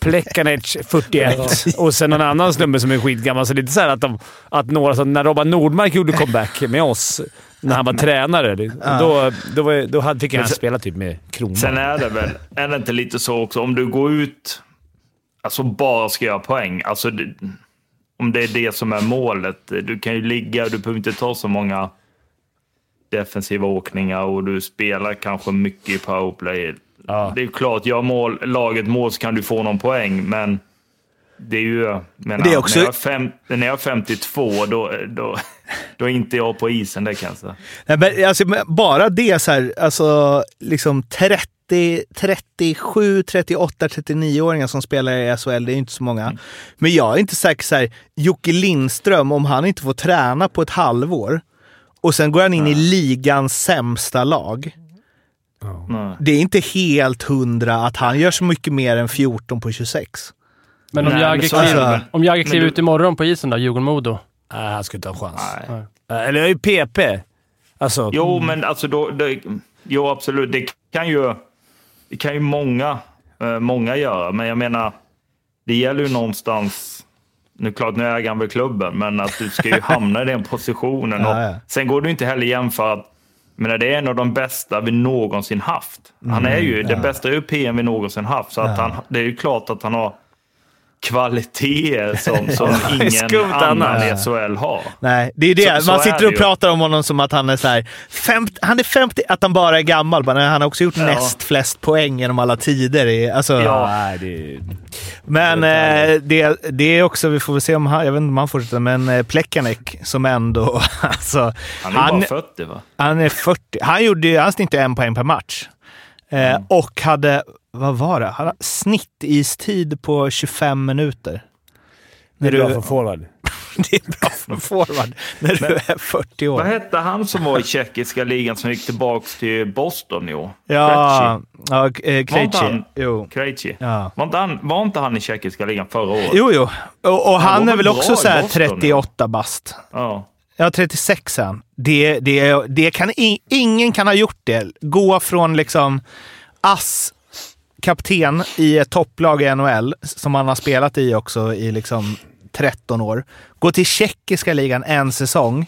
Plekanec 41 och sen någon annan snubbe som är skitgammal. Så det är inte så här att, de, att några som... När Robban Nordmark gjorde comeback med oss, när han var tränare, det- då, då, var, då hade, fick han spela typ med Kronman. Sen är det väl, är det inte lite så också, om du går ut, alltså bara ska göra poäng, alltså det, om det är det som är målet. Du kan ju ligga, du behöver inte ta så många defensiva åkningar och du spelar kanske mycket i powerplay. Ja. Det är klart, gör mål, laget mål så kan du få någon poäng, men det är ju... Menar, Det är också- när, jag är fem, när jag är 52, då, då, då är inte jag på isen, det kan jag säga. Nej, men, alltså, bara det så här, alltså liksom 30, 37, 38, 39-åringar som spelar i SHL, det är inte så många. Men jag är inte säker så här, Jocke Lindström, om han inte får träna på ett halvår och sen går han in i ligans sämsta lag. Nej. Det är inte helt hundra att han gör så mycket mer än 14 på 26. Men om Nej, det kliver, om kliver du- ut imorgon på isen då, Djurgården-Modo? Nej, han skulle inte ha chans. Nej. Eh, Eller jag är ju PP. Alltså, Jo, men alltså då, det, jo, absolut. Det kan ju, det kan ju många, eh, många göra, men jag menar, det gäller ju någonstans... Nu det klart, nu äger han väl klubben, men att du ska ju hamna i den positionen. Och. Sen går du inte heller jämföra att menar, det är en av de bästa vi någonsin haft. Han är ju det bästa europeen vi någonsin haft, så att han, det är ju klart att han har kvaliteter som, som ingen annan i SHL har. Nej, det är det. Så- så Man är sitter och ju. pratar om honom som att han är så här, 50, han är 50, att han bara är gammal. Men han har också gjort näst flest poäng genom alla tider. Alltså, Ja. Nej, det är... Men eh, det, det är också, vi får väl se om han, jag vet inte om han fortsätter, men eh, Plekanec som ändå, alltså. Han är Han, bara 40 va? han är 40. Han, gjorde, han snittade en poäng per match. Eh, Och hade, vad var det? Han snittistid på 25 minuter. Det är bra du- för forward. Det är bra för en forward när du är 40 år. Vad hette han som var i tjeckiska ligan som gick tillbaka till Boston i år? Ja, ja eh, Krejci. han- Jo. Krejci. Ja. Var, inte han, var inte han i tjeckiska ligan förra året? jo, jo. Och, och han, var är väl också så här Boston, 38 bast. Ja. Ja, 36 är han. Det, det, det kan, i- ingen kan ha gjort det. Gå från liksom ass kapten i ett topplag i NHL, som han har spelat i också i liksom 13 år. Gå till tjeckiska ligan en säsong.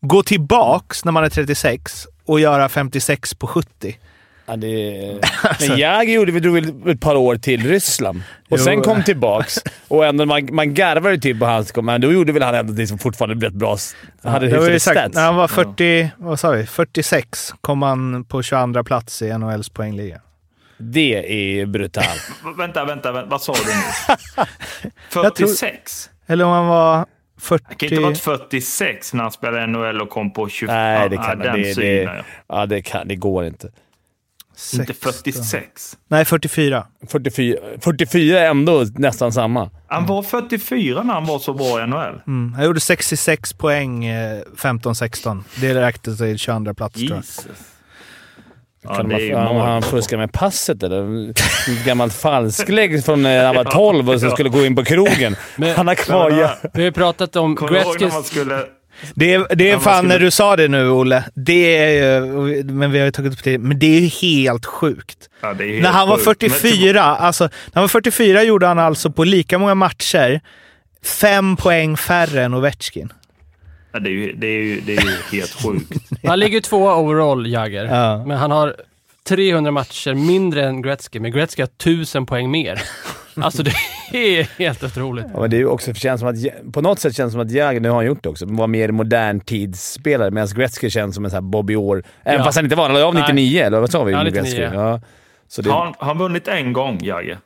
Gå tillbaks när man är 36 och göra 56 på 70. Ja, det... Men Jäger gjorde vi drog väl ett par år till Ryssland och Jo. sen kom tillbaks. Och ändå man, man garvade ju till på hans men då gjorde väl han ändå liksom fortfarande rätt bra. hade det var ju hyfsade sagt, stats. när han var 40, vad sa vi, 46 kom han på 22 plats i NHLs poängliga. Det är brutalt. Vänta, vänta, vänta, vad sa du nu? Jag tror- 46? Eller om han var 40... Det kan inte ha varit 46 när han spelade NHL och kom på 25. Nej, det kan ja, den det, synen, det, ja. det, kan, det går inte. Inte 16. 46. Nej, 44. 44, 44 är ändå nästan samma. Han var 44 när han var så bra i NHL. Mm. Han gjorde 66 poäng eh, 15-16. Det räckte till 22 plats tror jag. Ja, Kan det man, han, fuskar med passet eller? Ett gammalt falsklägg från när han var 12 och så skulle gå in på krogen. Men- han har kvar... Ja, Ja. Vi har pratat om Gretzkys... skulle... Det är, det är fan, skulle- när du sa det nu Olle, det är ju, men vi har ju tagit upp det, men det är ju helt sjukt. Ja, det är helt När han var sjukt. Men 44, alltså, när han var 44 gjorde han alltså på lika många matcher fem poäng färre än Ovechkin. Ja, det, är ju, det, är ju, det är ju helt sjukt. Han ligger ju tvåa overall, Jagger. Ja. Men han har 300 matcher mindre än Gretzky, men Gretzky har 1000 poäng mer. Alltså det är helt otroligt. Ja, men det är ju också, känns som att, på något sätt känns det som att Jagr, nu har han gjort det också, var mer modern tidsspelare medan Gretzky känns som en sån här Bobby Orr. Även Ja. fast han inte var. Han av Nej. 99, eller vad sa vi? Ja, med 99. Gretzky? Ja. Så det, Har han, har vunnit en gång, Jagge?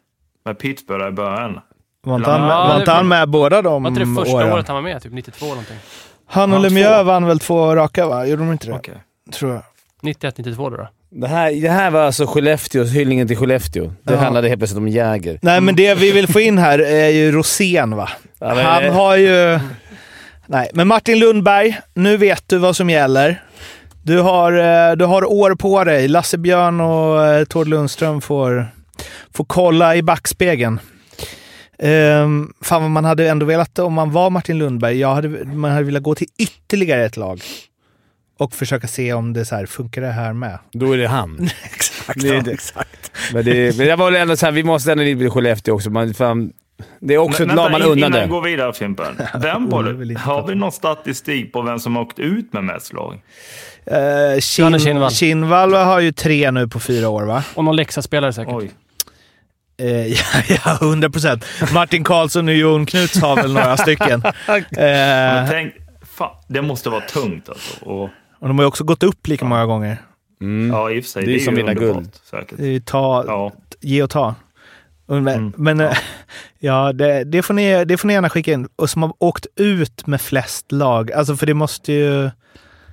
Med Pittsburgh i början? Var inte han, Ja, var det- inte han med båda de Var inte det första åren? året han var med? Typ 92 eller någonting. Han och Lemieux vann väl två raka va? Gjorde de inte det? Okej. Tror jag. 91, 92 då. då. det, här, det här var alltså Skellefteås hyllningen till Skellefteå. Det Ja. handlade helt plötsligt om Jäger. Nej, men det vi vill få in här är ju Rosén va? Ja, men- Han har ju... Nej, men Martin Lundberg, nu vet du vad som gäller. Du har, eh, du har år på dig. Lasse Björn och eh, Tord Lundström får, får kolla i backspegeln. Um, fan vad man hade ändå velat om man var Martin Lundberg. Jag hade, man hade velat gå till ytterligare ett lag och försöka se om det så här, funkar det här med. Då är det han. Exakt. Det är det. Men, det, men jag var ändå såhär, vi måste ändå lite till Skellefteå också. Man, fan, det är också Men ett lag man in- undan Innan vi går vidare Fimpen. Vem var det? Har vi någon statistik på vem som har åkt ut med mest lag? Uh, Janne Kin, Kinnvall. Kinnvall har ju tre nu på fyra år va? Och någon Leksandspelare säkert. Oj. Eh, ja, ja, 100 procent. Martin Karlsson och Jon Knuts har väl några stycken. Men Eh, tänk, fan, det måste vara tungt alltså. Och, och de har ju också gått upp lika många gånger. Mm. ja, i och för sig. Det är Det är, som vinna guld. Säkert. Det är ta, Ja. ge och ta. Men, Mm. men eh, ja, det, det, får ni, det får ni gärna skicka in. Och som har åkt ut med flest lag. Alltså för det måste ju...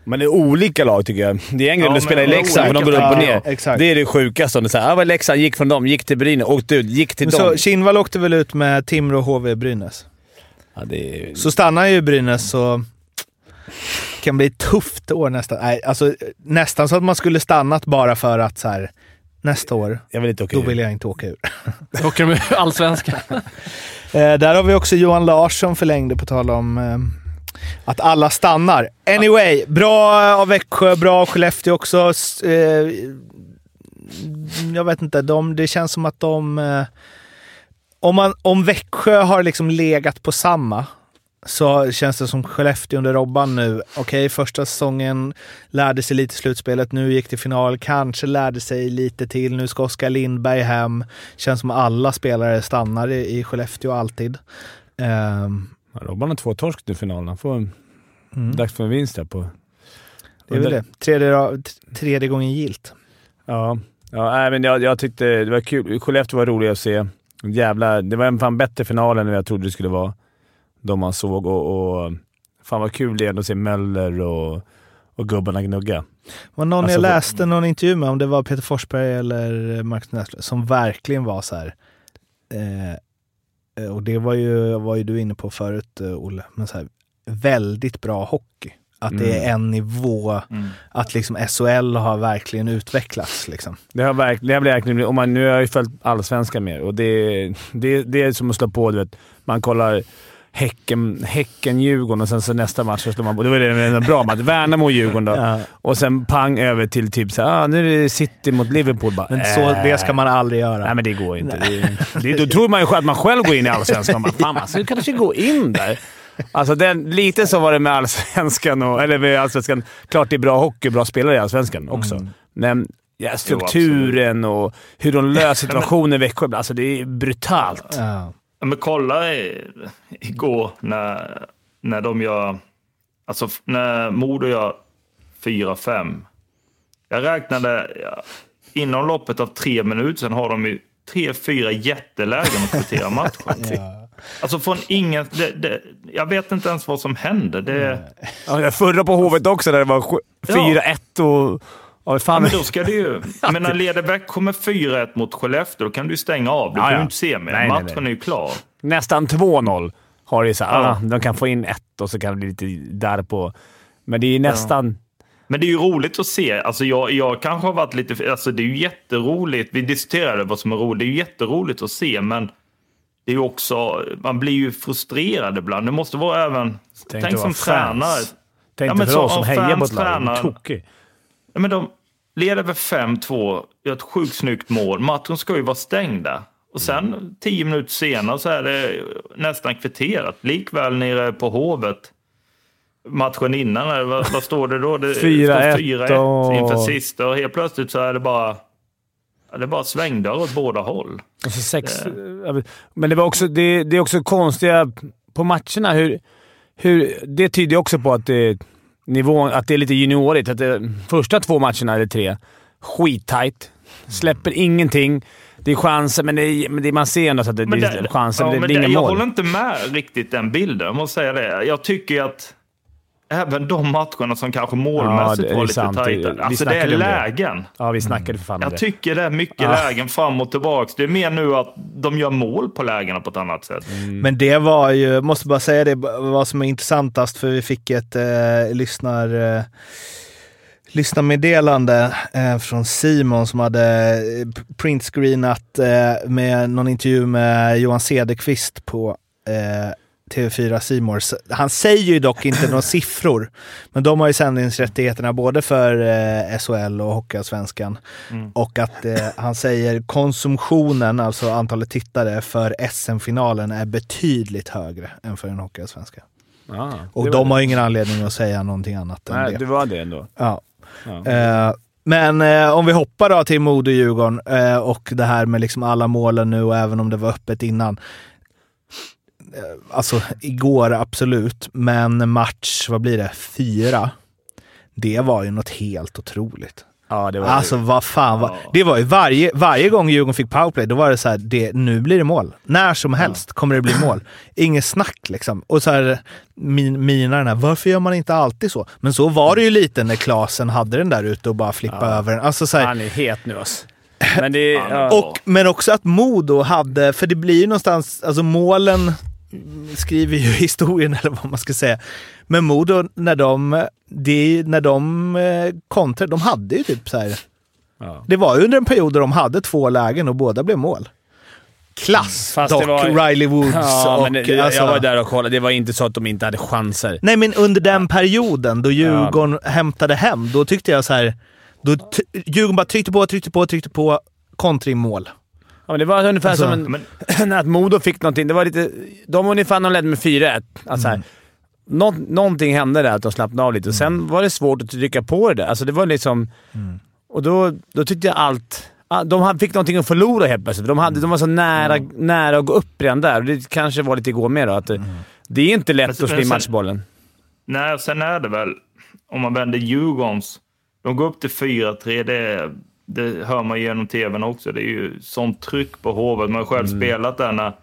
Men det är olika lag tycker jag. Det är en grej Ja, du spelar i Leksand, för de går upp och Ja, ner. exakt. Det är det sjukaste. Om det är ah, vad Leksand gick från dem, gick till Brynäs, åkte ut, gick till Men dem. så, Kinnvall åkte väl ut med Timrå, HV, Brynäs. Ja, det är... Så stannar ju Brynäs så kan bli ett tufft år nästan. Nej, alltså, nästan så att man skulle stannat bara för att så här, nästa år, Jag vill inte åka då ur. vill jag inte åka ur. Då åker de ur allsvenskan. Eh, där har vi också Johan Larsson förlängde på tal om eh, att alla stannar. Anyway, bra eh, av Växjö, bra av Skellefteå också. Eh, jag vet inte, de, det känns som att de... Eh, om, man, om Växjö har liksom legat på samma så känns det som Skellefteå under Robban nu. Okej, första säsongen lärde sig lite i slutspelet, nu gick till final, kanske lärde sig lite till. Nu ska Oskar Lindberg hem. Känns som alla spelare stannar i, i Skellefteå alltid. Um, Robban har två torsk nu i finalen. Han får en... Mm. Dags för en vinst här på... det är väl det. Tredje, tredje gången gilt. Ja, ja nej, men jag, jag tyckte det var kul. Skellefteå var roligt att se. Jävla, det var en fan bättre final än jag trodde det skulle vara. De man såg och, och fan vad kul det är att se Möller och, och gubbarna gnugga. var någon Alltså, jag läste någon intervju med, om det var Peter Forsberg eller Marcus Näslund, som verkligen var så här. Eh, och det var ju, var ju du inne på förut, eh, Olle, men så här, väldigt bra hockey. Att det är en nivå, Mm. att liksom SHL har verkligen utvecklats. Liksom. Det har verkligen, det har verkligen om man, nu har jag ju följt allsvenskan mer och det, det, det är som att slå på, du vet. Man kollar Häcken, häcken Djurgården och sen så nästa match så slår man Då är det en bra match. Värnamo Djurgården då. Ja. Och sen pang över till typ så här, ah, nu är det City mot Liverpool. Bara, Men så, äh. det ska man aldrig göra. Nej, men det går inte. Det, det, då tror man ju att man själv går in i Allsvenskan och bara “Fan, man skulle kanske gå in där”. Alltså den, lite så var det med Allsvenskan. Och, eller med Allsvenskan. Klart det är bra hockey bra spelare i Allsvenskan också. Mm. Men ja, strukturen och hur de löser situationer i Växjö. Alltså det är brutalt. Ja. Ja, Men kolla igår när, när de gör... Alltså när Modo gör 4-5. Jag räknade... Ja, inom loppet av tre minuter sen har de ju tre, fyra jättelägen att kvittera matchen. Alltså från ingen... Det, det, jag vet inte ens vad som hände. Det, Ja, förra på Hovet också, där det var sju- Ja. 4-1 och... Ja, fan. men då ska det ju... Men när Växjö med 4-1 mot Skellefteå, då kan du ju stänga av. Du Ja, kan ja. ju inte se mer. Nej, nej, Matchen nej. är ju klar. Nästan 2-0 har det ju så Ja. De kan få in ett och så kan det bli lite där på. Men det är nästan... Men det är ju roligt att se. Alltså jag, jag kanske har varit lite... Alltså det är ju jätteroligt. Vi diskuterade vad som är roligt. Det är ju jätteroligt att se, men det är ju också... Man blir ju frustrerad ibland. Det måste vara även... Tänk Tänk, som fans. tränare. Tänk Ja, men för oss som om hejar på ett lag. Tokig. Ja, men de leder med 5-2, gör ett sjukt snyggt mål. Matchen ska ju vara stängd där. Och sen tio minuter senare så är det nästan kvitterat. Likväl nere på Hovet. Matchen innan, vad, vad står det då? Det står 4-1 4-1 och- inför sista och helt plötsligt så är det bara... Det är bara svängdörr åt båda håll. Och så sex, men det, var också, det, det är också konstiga på matcherna. Hur, hur, det tyder också på att det, nivån, att det är lite juniorigt. Att det, första två matcherna, eller tre, skittajt. Släpper ingenting. Det är chanser, men, det, är- men det, man ser ändå att det, det är chanser, ja, men det, men det är inga jag mål. håller inte med riktigt den bilden, jag måste säga det. Jag tycker att även de matcherna som kanske målmässigt är var lite tajta. Alltså det är om det. lägen. Ja, vi snackade för fan Jag det. tycker det är mycket Ja. lägen fram och tillbaka. Det är mer nu att de gör mål på lägena på ett annat sätt. Mm. Men det var ju, måste bara säga det, vad som är intressantast, för vi fick ett eh, lyssnar... Eh, lyssnarmeddelande eh, från Simon som hade eh, printscreenat eh, med någon intervju med Johan Cederqvist på eh, TV4 Simor. Han säger ju dock inte några siffror, men de har ju sändningsrättigheterna både för eh, SHL och Hockeyallsvenskan. Och att eh, han säger konsumtionen, alltså antalet tittare, för SM-finalen är betydligt högre än för den Hockeyallsvenska. Ja, Och de har ingen anledning att säga någonting annat än Nej, det. det var det ändå. Ja. Ja. Eh, men eh, om vi hoppar då till Modo-Djurgården eh, och det här med liksom alla målen nu och även om det var öppet innan. Eh, alltså igår absolut, men match, vad blir det, fyra? Det var ju något helt otroligt. Ja, det var Alltså vad fan, vad, Ja. det var ju varje, varje gång Djurgården fick powerplay, då var det så här, det, nu blir det mål. När som helst kommer det bli mål. Inget snack liksom. Och så här, min, mina den här, varför gör man inte alltid så? Men så var det ju lite när Klasen hade den där ute och bara flippade över den. Alltså så här, Han är het nu alltså. Men det Ja. och, men också att Modo hade, för det blir ju någonstans, alltså målen skriver ju historien eller vad man ska säga. Men Modo, när de, det, när de eh, kontrade, de hade ju typ så här Ja. det var ju under en period där de hade två lägen och båda blev mål. Klass Fast dock, var- Riley Woods Ja, och... men det, alltså, jag var där och kollade. Det var inte så att de inte hade chanser. Nej, men under den perioden då Djurgården hämtade hem, då tyckte jag så här... Då Djurgården bara tryckte på, tryckte på, tryckte på. Kontringmål. Ja, men det var ungefär Alltså, som en, att Modo fick någonting. Det var lite... De ungefär när de ledde med 4-1. Alltså Mm. nå, någonting hände där, att de slappnade av lite. Och sen var det svårt att trycka på det där. Alltså det var liksom... Mm. Och då, då tyckte jag allt... ah, De fick någonting att förlora helt plötsligt. De, hade, de var så nära, nära att gå upp redan där. Och det kanske var lite igår med då. Att det, det är inte lätt Men att slå in matchbollen. Nej, sen är det väl, om man vänder Djurgårdens, de går upp till 4-3, det, det hör man genom tvn också. Det är ju sånt tryck på Hovet. Man har själv spelat där när,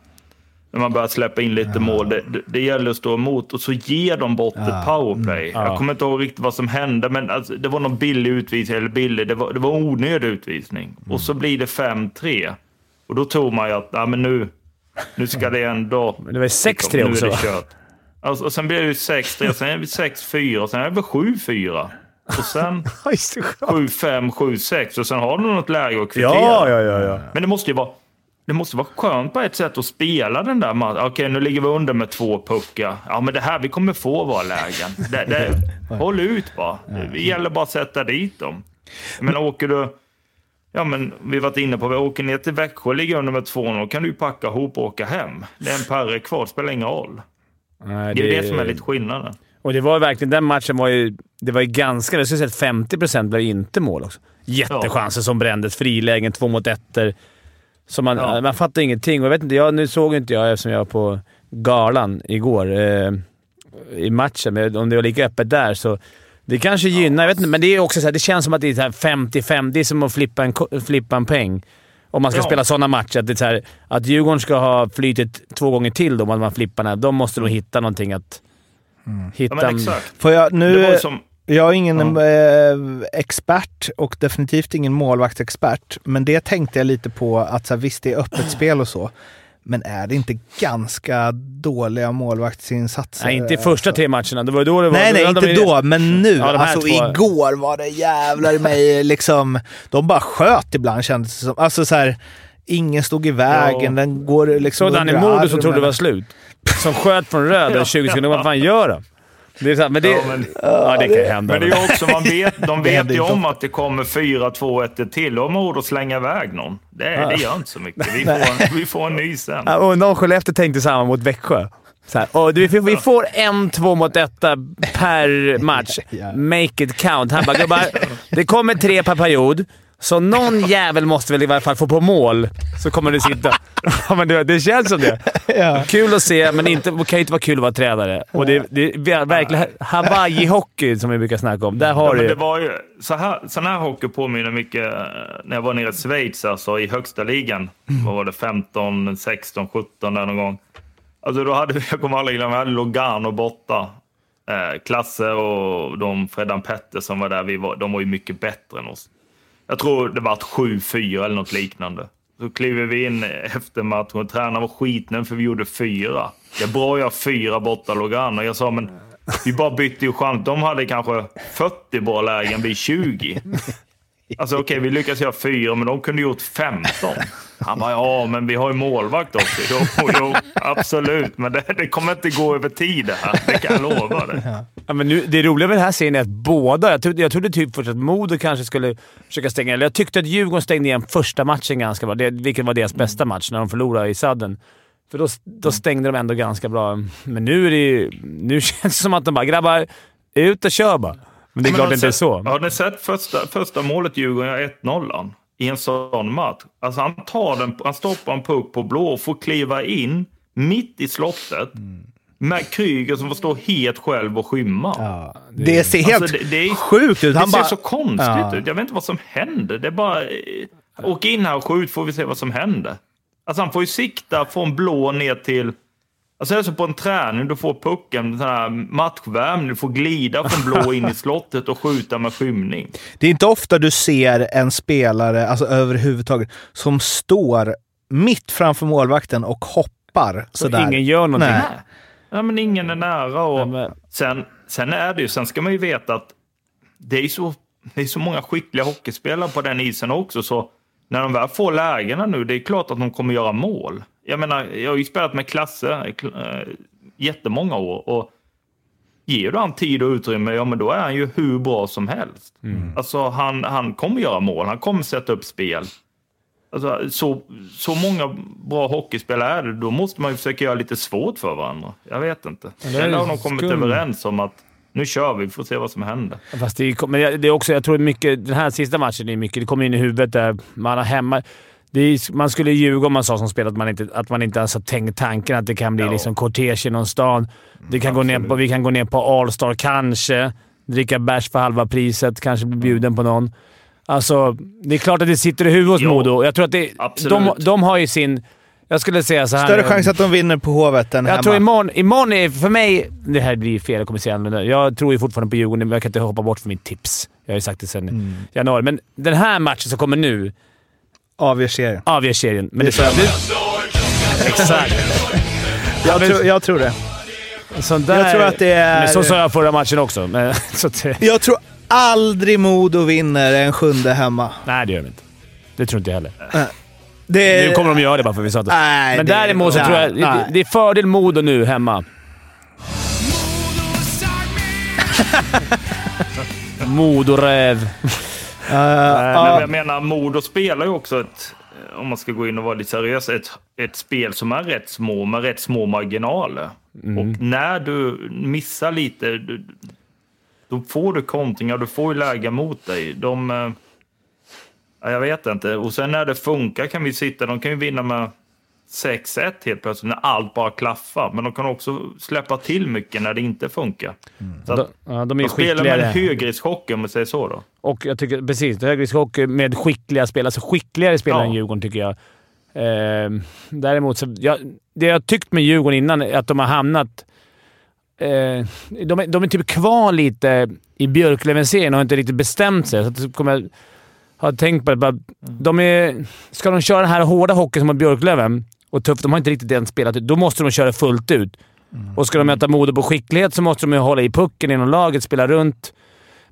när man börjar släppa in lite mål. Det, det, det gäller att stå emot och så ger de bort ett powerplay. Jag kommer inte ihåg riktigt vad som hände, men alltså, det var någon billig utvisning, eller billig, det var, det var en onödig utvisning. Och så blir det 5-3. Och då tror man ju att, ja men nu, nu ska det ändå... Men det var 6-3 nu är också, det va? Alltså, och sen blir det ju 6-3, sen är det 6-4 och sen är det väl 7-4. Och sen 7-5, 7-6 och sen har du något läge att kvittera. Ja, ja, ja. ja. Men det måste ju vara... det måste vara skönt på ett sätt att spela den där matchen. Okej, nu ligger vi under med två puckar. Ja, men det här, vi kommer få våra lägen. Det, det, håll ut bara. Det gäller bara att sätta dit dem. Men åker du... Ja, men vi varit inne på, vi åker ner till Växjö och ligger under med 2-0, då kan du ju packa ihop och åka hem. Det är en perre kvar, det spelar ingen roll. Nej, Det är det som är lite skillnaden. Och det var verkligen... Den matchen var ju... Det var ju ganska... Jag skulle säga att 50 procent blev inte mål också. Jättechanser som brändes. Frilägen, två mot ettor. Så man, Ja. man fattar ingenting. Och jag vet inte, jag, nu såg inte jag eftersom jag var på galan igår eh, i matchen, men om det var lika öppet där så... Det kanske gynnar, jag vet inte, men det är också så här, det känns som att det är så här 55. Det är som att flippa en, flippa en peng. Om man ska Ja. spela sådana matcher. Att, det är så här, att Djurgården ska ha flytit två gånger till då, om man flippar den. De måste nog hitta någonting att... Hitta Ja, men en- exakt. Får jag, nu, som... jag är ingen Ja. eh, expert och definitivt ingen målvaktsexpert, men det tänkte jag lite på att så här, visst, det är öppet spel och så. Men är det inte ganska dåliga målvaktsinsatser? Nej, inte i första tre matcherna. Det var då det var... Nej, nej, inte de- då, men nu. Ja, alltså två- igår var det jävlar i mig liksom... De bara sköt ibland kändes det som. Alltså så här, ingen stod i vägen, Ja. den går liksom Såg Danny Modo som trodde det var slut. Som sköt från röd i 20 sekunder. Vad fan gör han? Det är så här, men det, ja, Ja, men- det kan ju hända. Men det är ju också, man vet, de vet ju om att det kommer 4, 2, 1 till. Då har Modo att slänga iväg någon. Det, det gör inte så mycket. Vi får, vi får en ny sen. Ja, Och någon Skellefteå tänkte samma mot Växjö. Så här, och vi, får- vi får en två mot etta per match. Ja. Make it count. Han bara “gubbar, det kommer tre per period, så någon jävel måste väl i varje fall få på mål, så kommer det sitta”. Ja, men det, det känns som det. Ja. Kul att se, men inte, det kan ju inte vara kul att vara tränare. Och det, det är verkligen Hawaii-hockey som vi brukar snacka om. Där Ja, har men du... det var ju, så här, sån här hockey påminner mycket när jag var nere i Schweiz, alltså i högsta ligan. Vad var det? 15, 16, 17 där någon gång. Alltså då hade vi, jag kommer aldrig glömma, vi hade Logano borta. Eh, Klasse och de Fredan Petter som var där, vi var, de var ju mycket bättre än oss. Jag tror det var 7-4 eller något liknande. Så kliver vi in efter matchen och tränaren var skitnöjd för vi gjorde fyra. Det är bra att göra fyra borta och Jag sa men vi bara bytte ju chans. De hade kanske 40 bra lägen, vi 20. Alltså okej, vi lyckas göra fyra, men de kunde gjort 15. Han bara, ja, men vi har ju målvakt också. Jo, jo absolut, men det, det kommer inte gå över tid det här. Det kan jag lova dig. Ja, men nu, det roliga med den här serien är att båda... Jag trodde, jag trodde typ först att Modo kanske skulle försöka stänga... Eller jag tyckte att Djurgården stängde igen första matchen ganska bra, det, vilket var deras bästa match när de förlorade i sadden. För då, då stängde de ändå ganska bra. Men nu, är det, ju- nu känns det som att de bara “grabbar, ut och kör bara”. Men det är Men klart har det inte är så. Har ni sett första, första målet Djurgården gör 1-0 i en sån match? Alltså han, tar den, han stoppar en puck på blå och får kliva in mitt i slottet med Kryger som får stå helt själv och skymma. Ja. Det ser helt Alltså, det- det är- sjukt ut. Det Han ser bara, så konstigt Ja. ut. Jag vet inte vad som händer. Det är bara... eh, Åk in här och skjut får vi se vad som händer. Alltså han får ju sikta från blå ner till... Alltså det är så på en träning, du får pucken, sån här matchvärmning, du får glida från blå in i slottet och skjuta med skymning. Det är inte ofta du ser en spelare, alltså överhuvudtaget, som står mitt framför målvakten och hoppar Så sådär. ingen gör någonting. Nej. Ja, men ingen är nära. Och sen, sen är det ju, sen ska man ju veta att det är så, det är så många skickliga hockeyspelare på den isen också. Så när de väl får lägena nu, det är klart att de kommer göra mål. Jag menar, jag har ju spelat med Klasse äh, jättemånga år. Och ger du han tid och utrymme, ja men då är han ju hur bra som helst. Alltså han, han kommer göra mål, han kommer sätta upp spel. Alltså, så, så många bra hockeyspelare är det, då måste man ju försöka göra lite svårt för varandra. Jag vet inte. Sen har de kommit överens om att nu kör vi, vi får se vad som händer. Fast det är, men det är också, jag tror mycket, den här sista matchen är mycket, det kommer in i huvudet där man har hemma. Är, man skulle ljuga om man sa som spelare att man inte, att man inte ens har tänkt tanken att det kan bli Ja. liksom kortege genom stan. Det kan gå ner på, vi kan gå ner på Allstar kanske, dricka bärs för halva priset, kanske bli bjuden på någon. Alltså, det är klart att det sitter i huvudet hos Modo. Jag tror att det, de, de har ju sin... Jag skulle säga så här... Större chans att de vinner på Hovet än Jag hemma. tror imorgon, imorgon är för mig... Det här blir fel, jag kommer säga annorlunda. Jag tror ju fortfarande på Djurgården, men jag kan inte hoppa bort från mitt tips. Jag har ju sagt det sedan Mm. januari. Men den här matchen som kommer nu Avgör serien. avgör serien. Men det, det, Exakt. Jag, tror, jag tror det. Där, Jag tror att det är- Men så sa jag förra matchen också. Men, så att, Jag tror aldrig Modo vinner en sjunde hemma. nej, det gör de inte. Det tror inte jag heller. Det, Nu kommer de göra det bara för att vi sa det. Nej, Men det- däremot så nej, tror jag det, nej. det är fördel Modo nu hemma. Modoräv. Uh, men jag menar, Modo spelar ju också ett, om man ska gå in och vara lite seriös, ett, ett spel som är rätt små, med rätt små marginaler. Och när du missar lite, du, då får du kontringar, du får ju läge mot dig. De, eh, ja, jag vet inte. Och sen när det funkar kan vi sitta, de kan ju vinna med 6-1 helt plötsligt, när allt bara klaffar. Men de kan också släppa till mycket när det inte funkar. Så att, De, ja, de är de spelar med högriskhockey om man säger så då. Och jag tycker precis, högriskhockey med skickliga spelare. Alltså skickligare spelare Ja. än Djurgården tycker jag. Ehm, däremot, så, jag, det jag tyckt med Djurgården innan är att de har hamnat... Eh, de, är, de är typ kvar lite i Björklöven-serien och har inte riktigt bestämt sig. Så att kommer, har tänkt på det. Bara, de är, ska de köra den här hårda hockeyn som har Björklöven och tufft, de har inte riktigt den spelat Då måste de köra fullt ut. Och ska de möta Modo på skicklighet så måste de ju hålla i pucken inom laget, spela runt.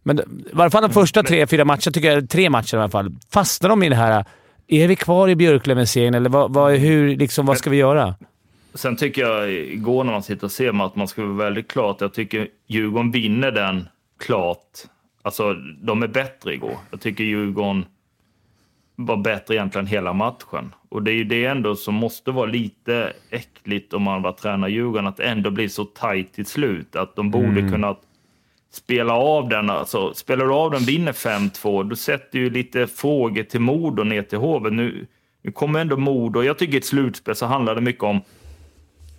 Men i varje fall de första tre, fyra matcherna, tycker jag, tre matcher i alla fall, fastnar de i det här. Är vi kvar i Björklöven-serien eller vad, vad, hur, liksom, vad ska vi göra? Sen tycker jag igår när man sitter och ser att man ska vara väldigt klart. Jag tycker Djurgården vinner den klart. Alltså, de är bättre igår. Jag tycker Djurgården var bättre egentligen hela matchen. Och det är ju det ändå som måste vara lite äckligt om man var tränar Djurgården, att det ändå blir så tajt till slut. Att de borde kunna spela av den. Alltså, spelar du av den, vinner 5-2, då sätter ju lite frågor till Modo ner till Hovet. Nu, nu kommer ändå Modo. Jag tycker i ett slutspel så handlar det mycket om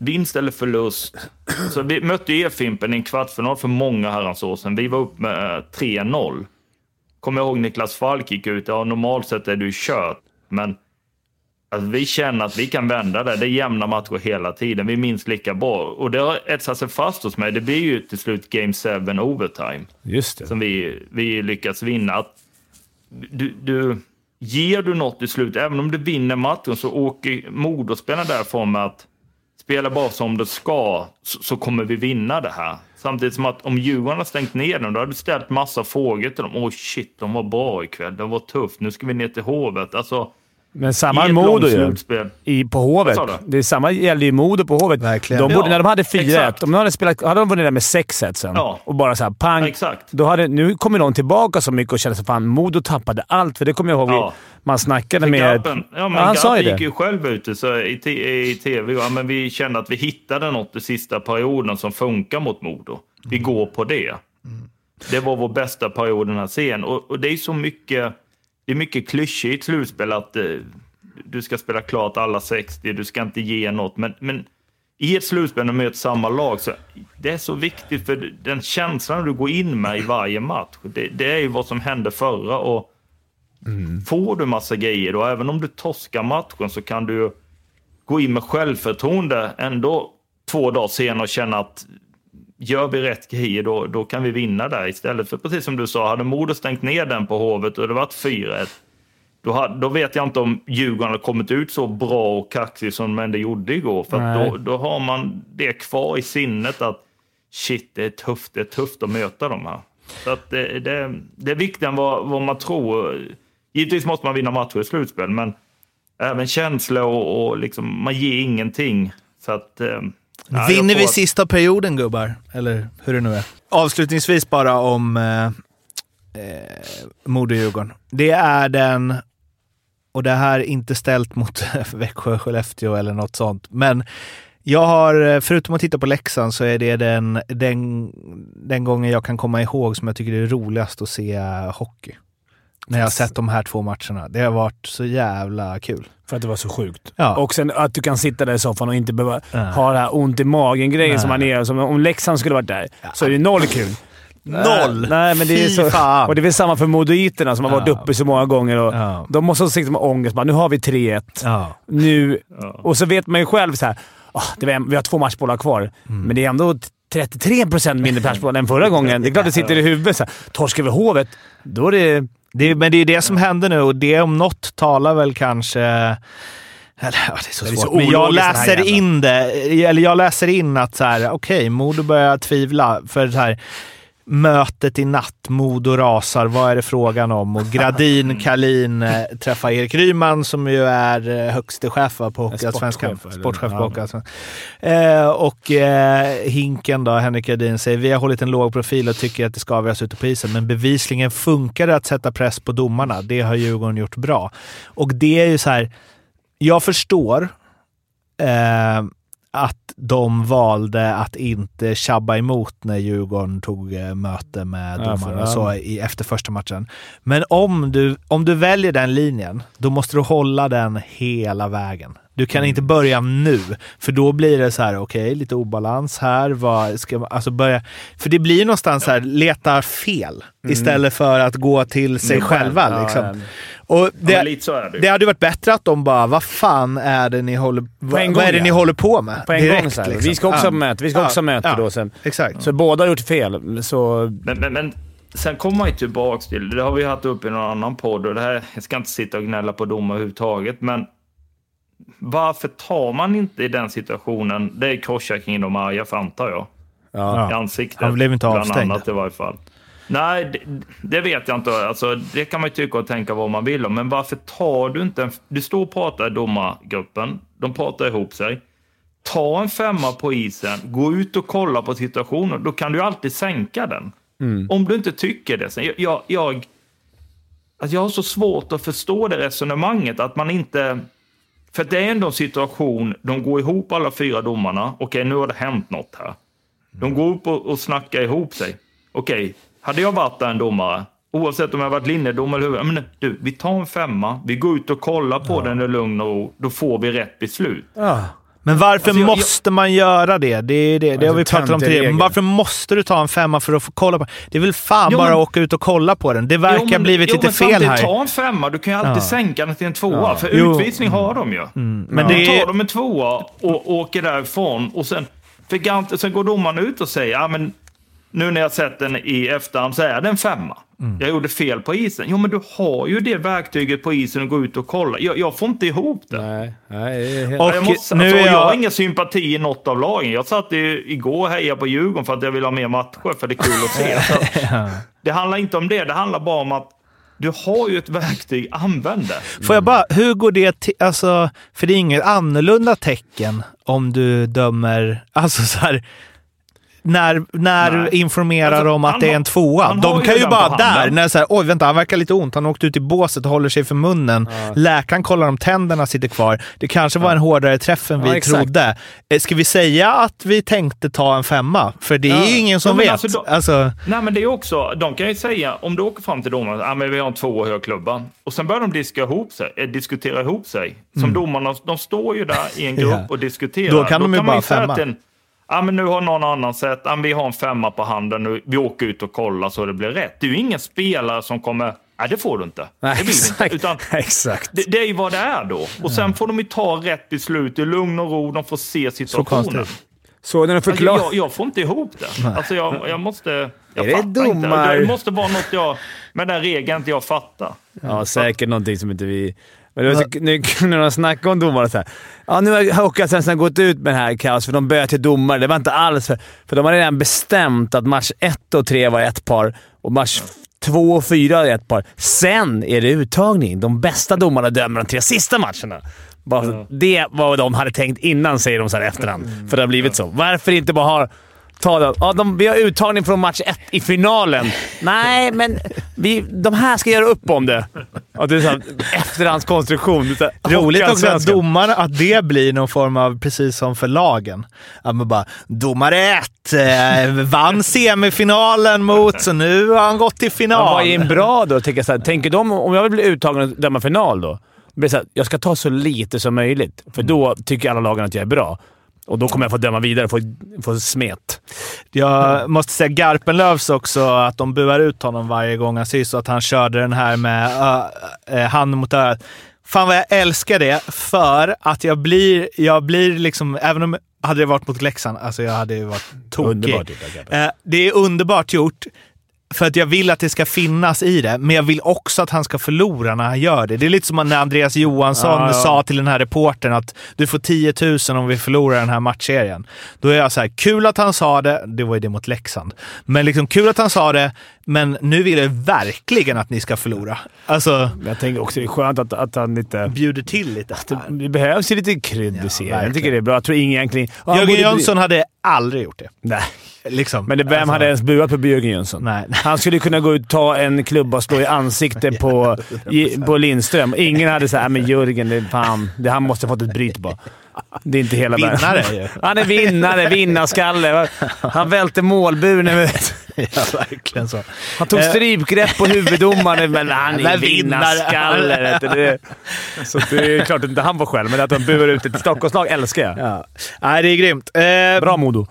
vinst eller förlust. Så vi mötte ju E-Fimpen i en kvartsfinal för många herrans år sedan. Vi var upp med eh, 3-0. Kommer jag ihåg Niklas Falk gick ut. Ja, normalt sett är du kört, men alltså, vi känner att vi kan vända det. Det är jämna matcher hela tiden. Vi är minst lika bra. Och det har etsat sig fast hos mig. Det blir ju till slut Game 7 overtime Just det. som vi, vi lyckas vinna. Du, du, ger du något i slut, även om du vinner matchen, så åker Modospelarna därifrån med att spela bara som det ska, så, så kommer vi vinna det här. Samtidigt som att om Djurgården har stängt ner dem, då har du ställt massa frågor till dem. Åh shit, de var bra ikväll. de var tufft. Nu ska vi ner till Hovet. Alltså, men samma Modo ju. I, på Hovet. Det är samma gäller ju Modo på Hovet. Verkligen. De borde, Ja, när de hade 4-1, exakt. om de hade, spelat, hade de vunnit där med 6-1 sen Ja. och bara så här pang. Exakt. Då hade, nu kommer de tillbaka så mycket och känner sig fan Modo tappade allt. För det kommer jag ihåg Ja. man snackade För med... Ja, men Ja, han sa ju Garpen gick det. ju själv ut så i, i tv. Ja, men vi kände att vi hittade något i sista perioden som funkar mot Modo. Vi Mm. går på det. Det var vår bästa period den här serien. Och, och det är så mycket, det är mycket klyschigt i ett slutspel att eh, du ska spela klart alla 60, du ska inte ge något. Men, men i ett slutspel när du möter samma lag, så det är så viktigt för den känslan du går in med i varje match. Det, det är ju vad som hände förra. och Får du massa grejer då, även om du torskar matchen så kan du gå in med självförtroende ändå två dagar senare och känna att gör vi rätt grejer då, då kan vi vinna där istället. För precis som du sa, hade Modo stängt ner den på Hovet och det varit 4-1, då, hade- då vet jag inte om Djurgården hade kommit ut så bra och kaxig som de ändå gjorde igår. För då, då har man det kvar i sinnet att shit, det är tufft, det är tufft att möta dem här. Så att det, det, det är viktigare än vad, vad man tror. Givetvis måste man vinna matcher i slutspel, men även känsla och, och liksom, man ger ingenting. Så att, eh, ja, Vinner vi sista perioden gubbar? Eller hur det nu är. Avslutningsvis bara om eh, eh, Modo-Djurgården. Det är den, och det här är inte ställt mot Växjö, Skellefteå eller något sånt, men jag har, eh, förutom att titta på Leksand, så är det den, den, den gången jag kan komma ihåg som jag tycker det är roligast att se hockey. När jag har sett de här två matcherna. Det har varit så jävla kul. För att det var så sjukt. Ja. Och sen att du kan sitta där i soffan och inte behöva Ja. ha det här ont i magen-grejen som man är. Som om Leksand skulle varit där, så är det noll kul. Noll! Nej, men det är så, fan. Och det är väl samma för modoiterna som har varit Ja. uppe så många gånger. Och Ja. De måste också sitta med ångest. Bara, nu har vi 3-1. Ja. Nu... Ja. Och så vet man ju själv så här, "Ah, det en- vi har två matchbollar kvar, Mm. men det är ändå 33 procent mindre matchbollar än förra gången. Det är klart det sitter i huvudet. Så här, torskar vi Hovet, då är det... Det, men det är det som händer nu och det om något talar väl kanske... Eller, ja, det är så Det är svårt. så men jag läser in det. Eller jag läser in att så här, okej, Modo börjar tvivla. För så här, mötet i natt, Modo rasar, vad är det frågan om? Och Gradin, Kalin eh, träffar Erik Ryman som ju är eh, högste chef på Hockeyallsvenskan. sportchef, på. Hockeyallsvenskan. Eh, och eh, Hinken då, Henrik Gradin, säger vi har hållit en låg profil och tycker att det ska avgöras ute på isen, men bevisligen funkar det att sätta press på domarna. Det har Djurgården gjort bra. Och det är ju så här, jag förstår eh, att de valde att inte tjabba emot när Djurgården tog eh, möte med domarna så ja. i, efter första matchen. Men om du, om du väljer den linjen, då måste du hålla den hela vägen. Du kan inte börja nu, för då blir det så här, okej, lite obalans här. Vad ska, man- alltså börja, för det blir någonstans så här, leta fel istället för att gå till sig Mm, själv. själva. Liksom. ja. Och Ja, det, men lite så är det det hade varit bättre att de bara, vad fan är det ni håller, vad, en vad är gång, det ja. ni håller på med? På en Direkt, gång så liksom. Vi ska också Ja. ha möte, vi ska Ja. också ha möte Ja. då sen. Exakt. Så båda har gjort fel. Så Men, men, men sen kommer man ju tillbaka till, det har vi haft upp i någon annan podd och det här, jag ska inte sitta och gnälla på domar överhuvudtaget, men varför tar man inte i den situationen, det är crosschecking de arga för antar jag, ja. i ansiktet. Han blev inte bland avstängd. annat i varje fall. Nej, det, det vet jag inte. Alltså, det kan man ju tycka och tänka vad man vill om. Men varför tar du inte en... Du står och pratar i domargruppen. De pratar ihop sig. Ta en femma på isen. Gå ut och kolla på situationen. Då kan du alltid sänka den. Om du inte tycker det. Jag, jag, jag, alltså jag har så svårt att förstå det resonemanget. Att man inte... För det är ändå en situation, de går ihop alla fyra domarna. Okej, nu har det hänt något här. De går upp och, och snackar ihop sig. Okej, hade jag varit där en domare, oavsett om jag varit linjedom eller hur, men du, vi tar en femma, vi går ut och kollar på den i lugn och ro, då får vi rätt beslut. Men varför Alltså, jag- måste man göra det? Det, är det, det har vi Alltså, pratat om tidigare. Varför måste du ta en femma för att få kolla på Det är väl fan Jo, bara men- att åka ut och kolla på den. Det verkar Jo, men- blivit jo, lite fel här. Ta en femma, du kan ju alltid Ja. sänka den till en tvåa. För Jo. utvisning har de ju. Men Men det Då är, tar de en tvåa och åker därifrån. Och sen, för gant, sen går domaren ut och säger, ja men nu när jag sett den i efterhand så är det en femma. Mm. Jag gjorde fel på isen. Jo, men du har ju det verktyget på isen och gå ut och kolla. Jag, jag får inte ihop det. Nej, nej, helt... Och jag, måste, nu alltså, är jag... jag- har ingen sympati i något av lagen. Jag satt i, igår och hejade på Djurgården för att jag vill ha mer matcher, för det är kul att se. Så, det handlar inte om det, det handlar bara om att du har ju ett verktyg, använd det. Får jag bara, hur går det till, alltså, för det är inget annorlunda tecken om du dömer, alltså så här, när, när Nej. informerar Alltså, om att det är en tvåa. De kan ju bara där, när så här, oj vänta, han verkar lite ont, han åkte ut i båset och håller sig för munnen. Läkaren kollar om tänderna sitter kvar. Det kanske var en hårdare träff än Ja, vi exakt. trodde. Eh, Ska vi säga att vi tänkte ta en femma? För det är Ja. ju ingen som Ja, vet. alltså, då- alltså, Nej, men det är också, de kan ju säga, om du åker fram till domaren, ja men vi har en tvåa hög klubban. Och sen börjar de diska ihop sig, eh, diskutera ihop sig. Som domarna, de står ju där i en grupp Ja. och diskuterar. Då kan de ju man bara femma. Ja, men nu har någon annan sett, men vi har en femma på handen, nu, vi åker ut och kollar så det blir rätt. Det är ju ingen spelare som kommer, nej det får du inte. Nej, det du inte. exakt. Utan exakt. det, det är ju vad det är då. Och sen får de ju ta rätt beslut i lugn och ro, de får se situationen. konstigt. Så den Alltså, förklar... jag, jag får inte ihåp det. Alltså, jag, jag måste... Jag Är det fattar inte. domar- Det måste vara något jag... Med den regeln inte jag fattar. Ja, säkert någonting som inte vi... Men det var så, nu när de snackade om domare så här. Ja, nu har Hockeyallsvenskan gått ut med det här kaos för de böt till domare. Det var inte alls för... För de har redan bestämt att match 1 och 3 var ett par och match 2 och 4 är ett par. Sen är det uttagning. De bästa domarna dömer de tre sista matcherna. Bara så- Det var vad de hade tänkt innan, säger de så här efterhand. För det har blivit så. Varför inte bara ha... Ta det. Ja, de, vi har uttagning från match ett i finalen. Nej, men vi, de här ska göra upp om det. Ja, det är så här, efterhandskonstruktion. Så här, Roligt också att domarna, att det blir någon form av, precis som för lagen, att man bara “domare ett, eh, vann semifinalen mot, så nu har han gått till Ja, final”. vad är en bra då? Tänker, så här, tänker de, om jag vill bli uttagen och döma final då? Blir så här, jag ska ta så lite som möjligt, för då tycker alla lagen att jag är bra. Och då kommer jag få döma vidare få, få smet. Jag måste säga Garpenlövs också, att de buar ut honom varje gång han syns och att han körde den här med uh, uh, hand mot örat. Fan vad jag älskar det, för att jag blir, jag blir liksom, även om hade det varit mot Leksand, alltså jag hade ju varit tokig. Underbart gjort. Eh, det är underbart gjort. För att jag vill att det ska finnas i det, men jag vill också att han ska förlora när han gör det. Det är lite som när Andreas Johansson Ja, ja. sa till den här reportern att du får 10 000 om vi förlorar den här matchserien. Då är jag så här, kul att han sa det. Det var ju det mot Leksand. Men liksom kul att han sa det, men nu vill jag verkligen att ni ska förlora. Alltså, jag tänker också det är skönt att, att han lite... bjuder till lite. Det, det behövs ju lite krydd i serien. Jag tycker det är bra. Jag tror ingen egentligen... Ja, han Jörgen bli- Jönsson hade aldrig gjort det. Nej. Liksom. Men det, vem Alltså, hade ens buat på Jörgen Jönsson? Nej. Han skulle kunna gå ut, ta en klubba och slå i ansiktet på, i, på Lindström. Ingen hade sagt men Jörgen, det fan, det, han måste ha fått ett bryt bara. Det är inte hela världen. Vinnare ju. Han är vinnare, vinnarskalle. Han välte målburen. Ja, verkligen så. Han tog Eh. strypgrepp på huvuddomaren, men han är vinnarskalle. Det- Så det är klart inte han var själv, men att de buar ut ett Stockholmslag älskar jag. Ja. Nej, det är grymt. Eh, Bra Modo.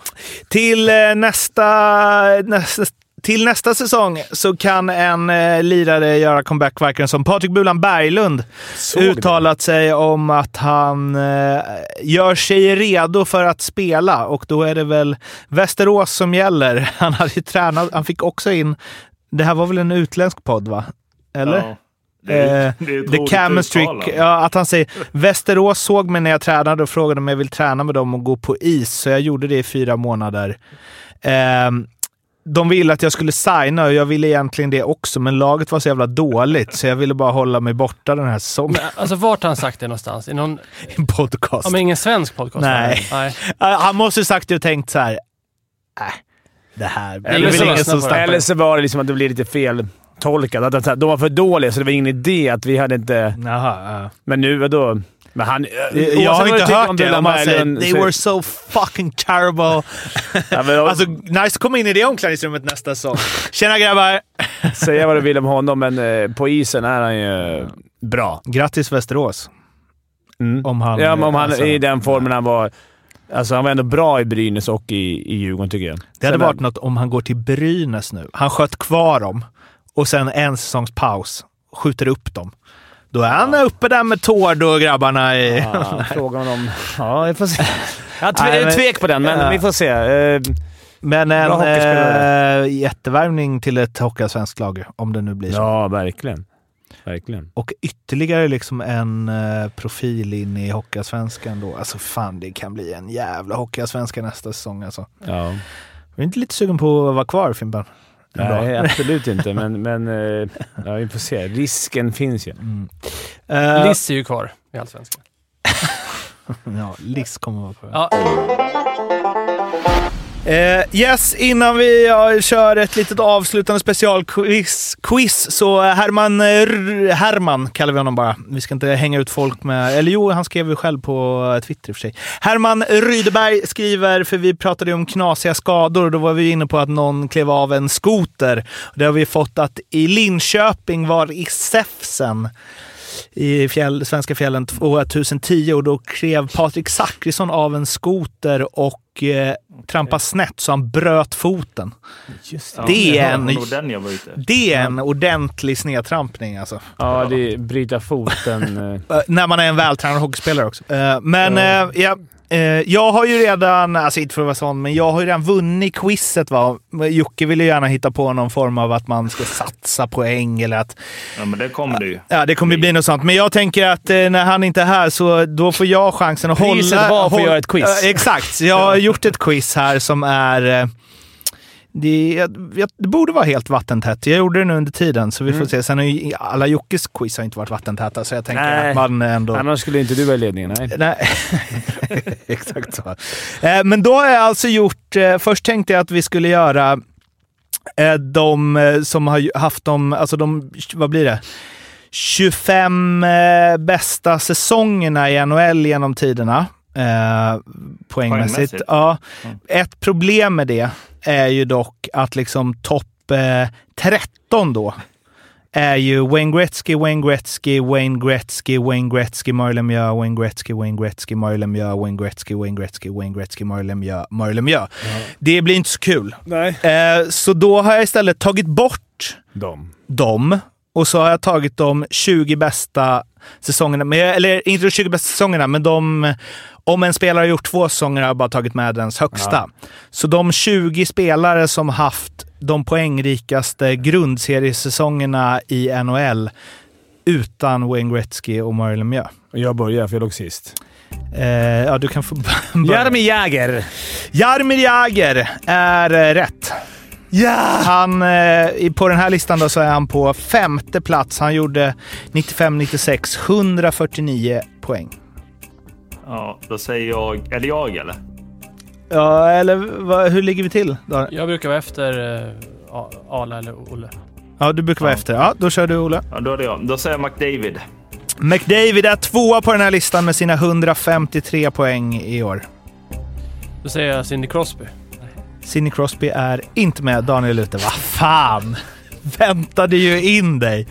Till eh, nästa, nästa, till nästa säsong så kan en eh, lirare göra comeback, det som. Patrik Bulan Berglund Såg det. uttalat sig om att han eh, gör sig redo för att spela och då är det väl Västerås som gäller. Han hade ju tränat, han fick också in, det här var väl en utländsk podd va? Eller? Ja. Det är, Eh, det är The chemistry, ja, att han säger Västerås såg mig när jag tränade och frågade om jag vill träna med dem och gå på is, så jag gjorde det i fyra månader. Ehm, de ville att jag skulle signa och jag ville egentligen det också, men laget var så jävla dåligt så jag ville bara hålla mig borta den här säsongen. Men, alltså vart har han sagt det någonstans? I någon... En podcast. Ja, men ingen svensk podcast? Nej. Nej. Han måste ju sagt det och tänkt så här. Äh, det här blir Eller väl så, ingen som det. eller så var det liksom att det blev lite fel tolkat. Att, de var för dåliga, så det var ingen idé att vi hade inte... Jaha, ja. Men nu, vadå? Men han, Jag har inte hört det. Om man säger “They were so fucking terrible”. Ja, Alltså, nice att komma in i det omklädningsrummet nästa säsong. Tjena grabbar! Säga vad du vill om honom, men eh, på isen är han ju bra. Grattis Västerås. Mm. Om han... ja, men om han alltså, i den formen han var... Alltså han var ändå bra i Brynäs och i, i Djurgården, tycker jag. Det hade Sen- varit något om han går till Brynäs nu. Han sköt kvar dem och sen en säsongs paus. Skjuter upp dem. Då är han uppe där med Tord och grabbarna i... Ja, frågan om... Ja, vi får se. Jag tve, Nej, men- tvek på den, men Ja. vi får se. Eh, Men en eh, jättevärvning till ett hockeyallsvenskt lag, om det nu blir så. ja, verkligen. Verkligen. Och ytterligare liksom en eh, profil in i hockeyallsvenskan då. Alltså fan, det kan bli en jävla hockeyallsvenska nästa säsong alltså. Ja. Är du inte lite sugen på att vara kvar Fimpen? Nej, absolut inte, men, men eh, ja, vi får se. Risken finns ju. Eh, Liss är ju kvar i Allsvenskan. ja, Liss kommer vara kvar. Ja, Uh, yes, innan vi uh, kör ett litet avslutande specialquiz quiz, så Herman, eh, R- Herman kallar vi honom bara. Vi ska inte hänga ut folk med... Eller jo, han skrev ju själv på eh, Twitter i och för sig. Herman Rydeberg skriver, för vi pratade ju om knasiga skador och då var vi inne på att någon klev av en skoter. Det har vi fått att i Linköping var i Säfsen i fjäll, svenska fjällen 2010 och då klev Patrik Zackrisson av en skoter och eh, trampade snett så han bröt foten. Ja, det är var en-. Det är en ordentlig snedtrampning alltså. Ja, det är bryta foten. eh. Eh, när man är en vältränad hockeyspelare också. Eh, men Ja. ja, jag har ju redan, alltså inte för att vara sån, men jag har ju redan vunnit quizet. Va? Jocke vill ju gärna hitta på någon form av att man ska satsa poäng eller att Ja, men det kommer det ju. Ja, det kommer ju bli något sånt. Men jag tänker att eh, när han inte är här så då får jag chansen att Priset hålla... var för att håll- göra ett quiz. Exakt. Jag har gjort ett quiz här som är... Det, det borde vara helt vattentätt. Jag gjorde det nu under tiden, så vi Mm. får se. Sen har ju alla Jockes quiz har inte varit vattentäta, så jag tänker Nej. att man ändå... Annars skulle inte du vara i ledningen. Nej. Nej, exakt så. Eh, Men då har jag alltså gjort... eh, Först tänkte jag att vi skulle göra eh, de som har haft de, alltså de, vad blir det? 25 eh, bästa säsongerna i NHL genom tiderna. Eh, poängmässigt. Poängmässigt? Ja. Mm. Ett problem med det är ju dock att liksom topp eh, 13 då är ju Wayne Gretzky, Wayne Gretzky, Wayne Gretzky, Wayne Gretzky, Mario Lemieux, Wayne Gretzky, Wayne Gretzky, Mario Lemieux, Wayne Gretzky, Wayne Gretzky, Wayne Gretzky, Mario Lemieux, Mario Lemieux. Det blir inte så kul. Nej. Eh, så då har jag istället tagit bort De. dem och så har jag tagit de 20 bästa säsongerna, men, jag- eller inte de 20 bästa säsongerna, men de, om en spelare har gjort två säsonger har jag bara tagit med dens högsta. Så de 20 spelare som haft de poängrikaste grundseriesäsongerna i NHL utan Wayne Gretzky och Mario Lemieux. Och jag börjar, för jag låg sist. Eh, ja, du kan få börja. Jaromir Jagr! Jaromir Jagr är eh, rätt. Ja! Han, eh, på den här listan då så är han på femte plats. Han gjorde 95-96, 149 poäng. Ja, då säger jag... Det jag eller? Ja, eller vad, hur ligger vi till? Då? Jag brukar vara efter eh, A- Arla eller Olle. Ja, du brukar vara Ja. efter. Ja, då kör du Olle. Ja, då är det jag. Då säger jag McDavid. McDavid är tvåa på den här listan med sina 153 poäng i år. Då säger jag Cindy Crosby. Sidney Crosby är inte med. Daniel är ute. Vad fan! Väntade ju in dig.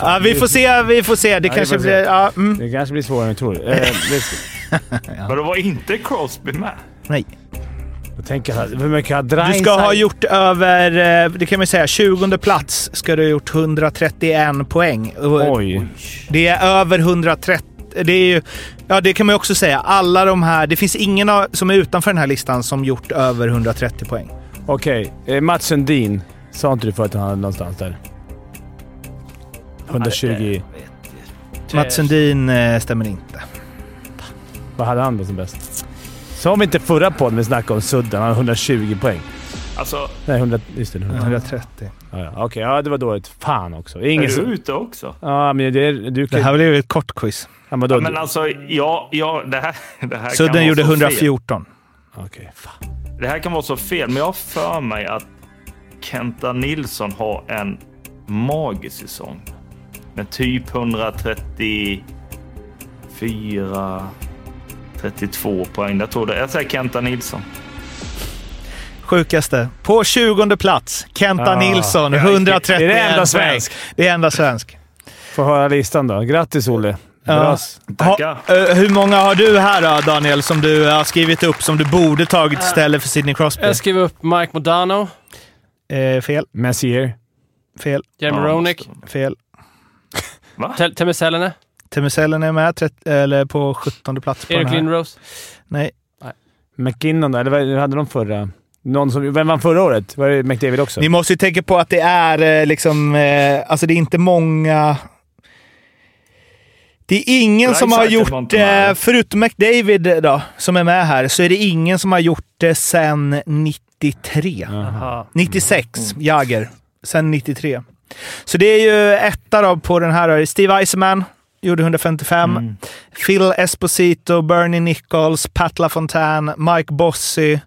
Ja, vi får se, vi får se. Det vi kanske får blir... se. Ja, mm. Det kanske blir svårare än jag tror. Eh, det, Men då var inte Crosby med. Nej. jag tänker här, hur mycket har Du ska ha gjort över, eh, det kan vi säga, 20 plats ska du ha gjort 131 poäng. Oj. Det är över 130. Det är ju, ja det kan man ju också säga. Alla de här, det finns ingen som är utanför den här listan som gjort över 130 poäng. Okej, eh, Mats Sundin. Sa inte du för att han hade någonstans där? 120. Mats Sundin eh, stämmer inte. Vad hade han då som bäst? Sa vi inte förra podden vi snackade om Sudden? Han hade 120 poäng. Alltså, Nej, 100... Just det. 100. 130. Ja, ja. Okej, ja det var dåligt. Fan också. är Ingen du som... ute också? Ja, men det är... Du kan... Det här blev ju ett kort quiz. Ja, men då... Ja, men alltså, ja, ja, det här, det här kan Sudden vara gjorde så fel. 114. Okej, fan. Det här kan vara så fel, men jag har för mig att Kenta Nilsson har en magisk säsong. Med typ 134, 32 poäng. Jag tror det. Jag säger Kenta Nilsson. Sjukaste. På 20 plats, Kenta Ah, Nilsson. ja, 131 det är det enda svensk. Det är enda svensk. Får höra listan då. Grattis Olle. Ja. Ha, eh, hur många har du här då, Daniel, som du har skrivit upp som du borde tagit istället för Sidney Crosby? Jag skriver upp Mike Modano, Eh, fel, Messier. fel, Jeremy Ja, Roenick, fel. Va? Teemu Selänne, Temusellen är med, 30, eller på 17 plats på Erik den här. Lindros. Nej, McKinnon då? Eller vad hade de förra? Någon som, vem vann förra året? Var det McDavid också? ni måste ju tänka på att det är eh, liksom, eh, alltså det är inte många... Det är ingen som har gjort, med, eh, förutom McDavid då, som är med här, så är det ingen som har gjort det sedan 93. Aha. 96, Jagger. Sen 93. Så det är ju etta då på den här. Steve Eisenman gjorde 155. Mm. Phil Esposito, Bernie Nichols, Pat LaFontaine, Mike Bossy, eh,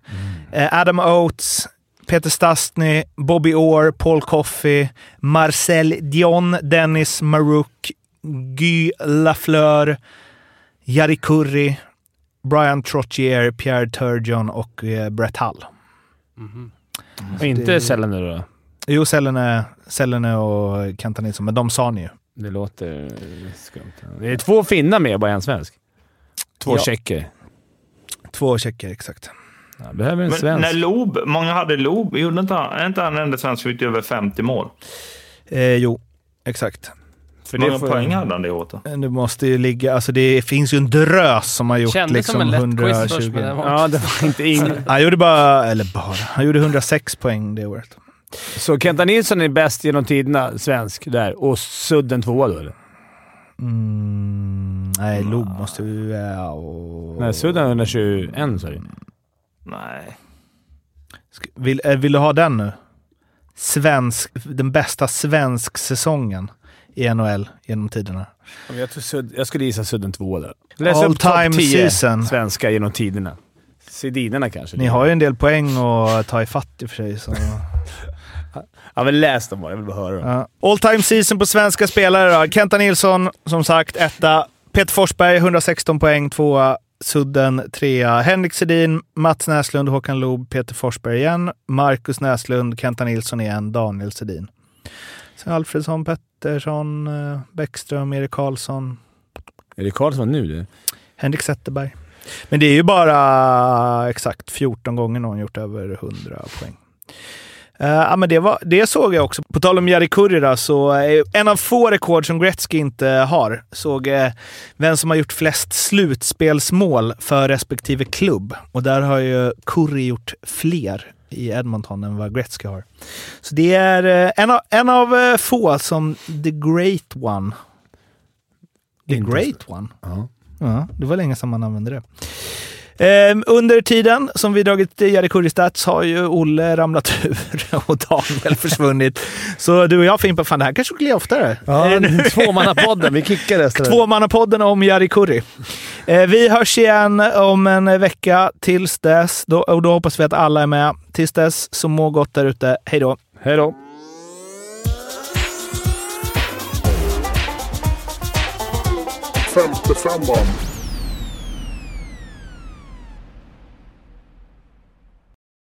Adam Oates, Peter Stastny, Bobby Orr, Paul Coffey, Marcel Dion, Dennis Marouk, Guy Lafleur, Jari Kurri, Brian Trottier, Pierre Turgeon och eh, Brett Hull. Och inte det- Sellener då? Jo, Sellene, Sellene och Kenta Nilsson, men de sa ni ju. Det låter skumt. Det är två finnar med och bara en svensk. Två Ja. tjecker. Två tjecker, exakt. Ja, behöver en Men svensk. när Lob, många hade Lob, gjorde inte han, är inte han den enda svensk som fick över 50 mål? Eh, jo, exakt. För många får- poäng hade han det året då? Det måste ju ligga... Alltså det finns ju en drös som har gjort Kändes liksom som en lätt quiz först, 120. men den var Ja, det var inte in. Han gjorde bara... Eller bara... Han gjorde 106 poäng det året. Så Kenta Nilsson är bäst genom tiderna, svensk, där. Och Sudden tvåa då, eller? Mm, nej, Lob måste ju... Ja, och... Nej, Sudden har 121 sa du. Nej. Vill, eh, vill du ha den nu? Svensk, den bästa svensk säsongen i NHL genom tiderna. Jag, tror Sudd, jag skulle gissa Sudden tvåa där. Läs All upp time 10 season. svenska genom tiderna. Sedinerna kanske. Ni har ju en del poäng att ta i fatt i och för sig. Så. Ja, men läs dem bara. Jag vill bara höra dem. Ja. All time season på svenska spelare då. Kenta Nilsson, som sagt, etta. Peter Forsberg, 116 poäng, tvåa. Sudden, trea. Henrik Sedin, Mats Näslund, Håkan Loob, Peter Forsberg igen. Marcus Näslund, Kenta Nilsson igen, Daniel Sedin. Sen Alfredsson, Pettersson, eh, Bäckström, Erik Karlsson, det Karlsson nu? Det? Henrik Zetterberg. Men det är ju bara exakt 14 gånger någon gjort över 100 poäng. Eh, ja, men det, var, det såg jag också. På tal om Jari Kurri då, så är en av få rekord som Gretzky inte har. Såg eh, vem som har gjort flest slutspelsmål för respektive klubb. Och där har ju Kurri gjort fler i Edmonton än vad Gretzky har. Så det är eh, en av, en av eh, få som the great one. The great one? Ja. Ja, det var länge sedan man använde det. Ehm, under tiden som vi dragit Jari Kurri Stats har ju Olle ramlat ur och Daniel försvunnit. Så du och jag Fimpen, fan det här kanske skulle bli oftare. Ja, Eh, nu- tvåmannapodden. Vi kickar resten. Tvåmannapodden om Jari Kurri. Eh, vi hörs igen om en vecka. Tills dess, då, och då hoppas vi att alla är med. Tills dess, så må gott där ute. Hej då! Hej då. Femte femman.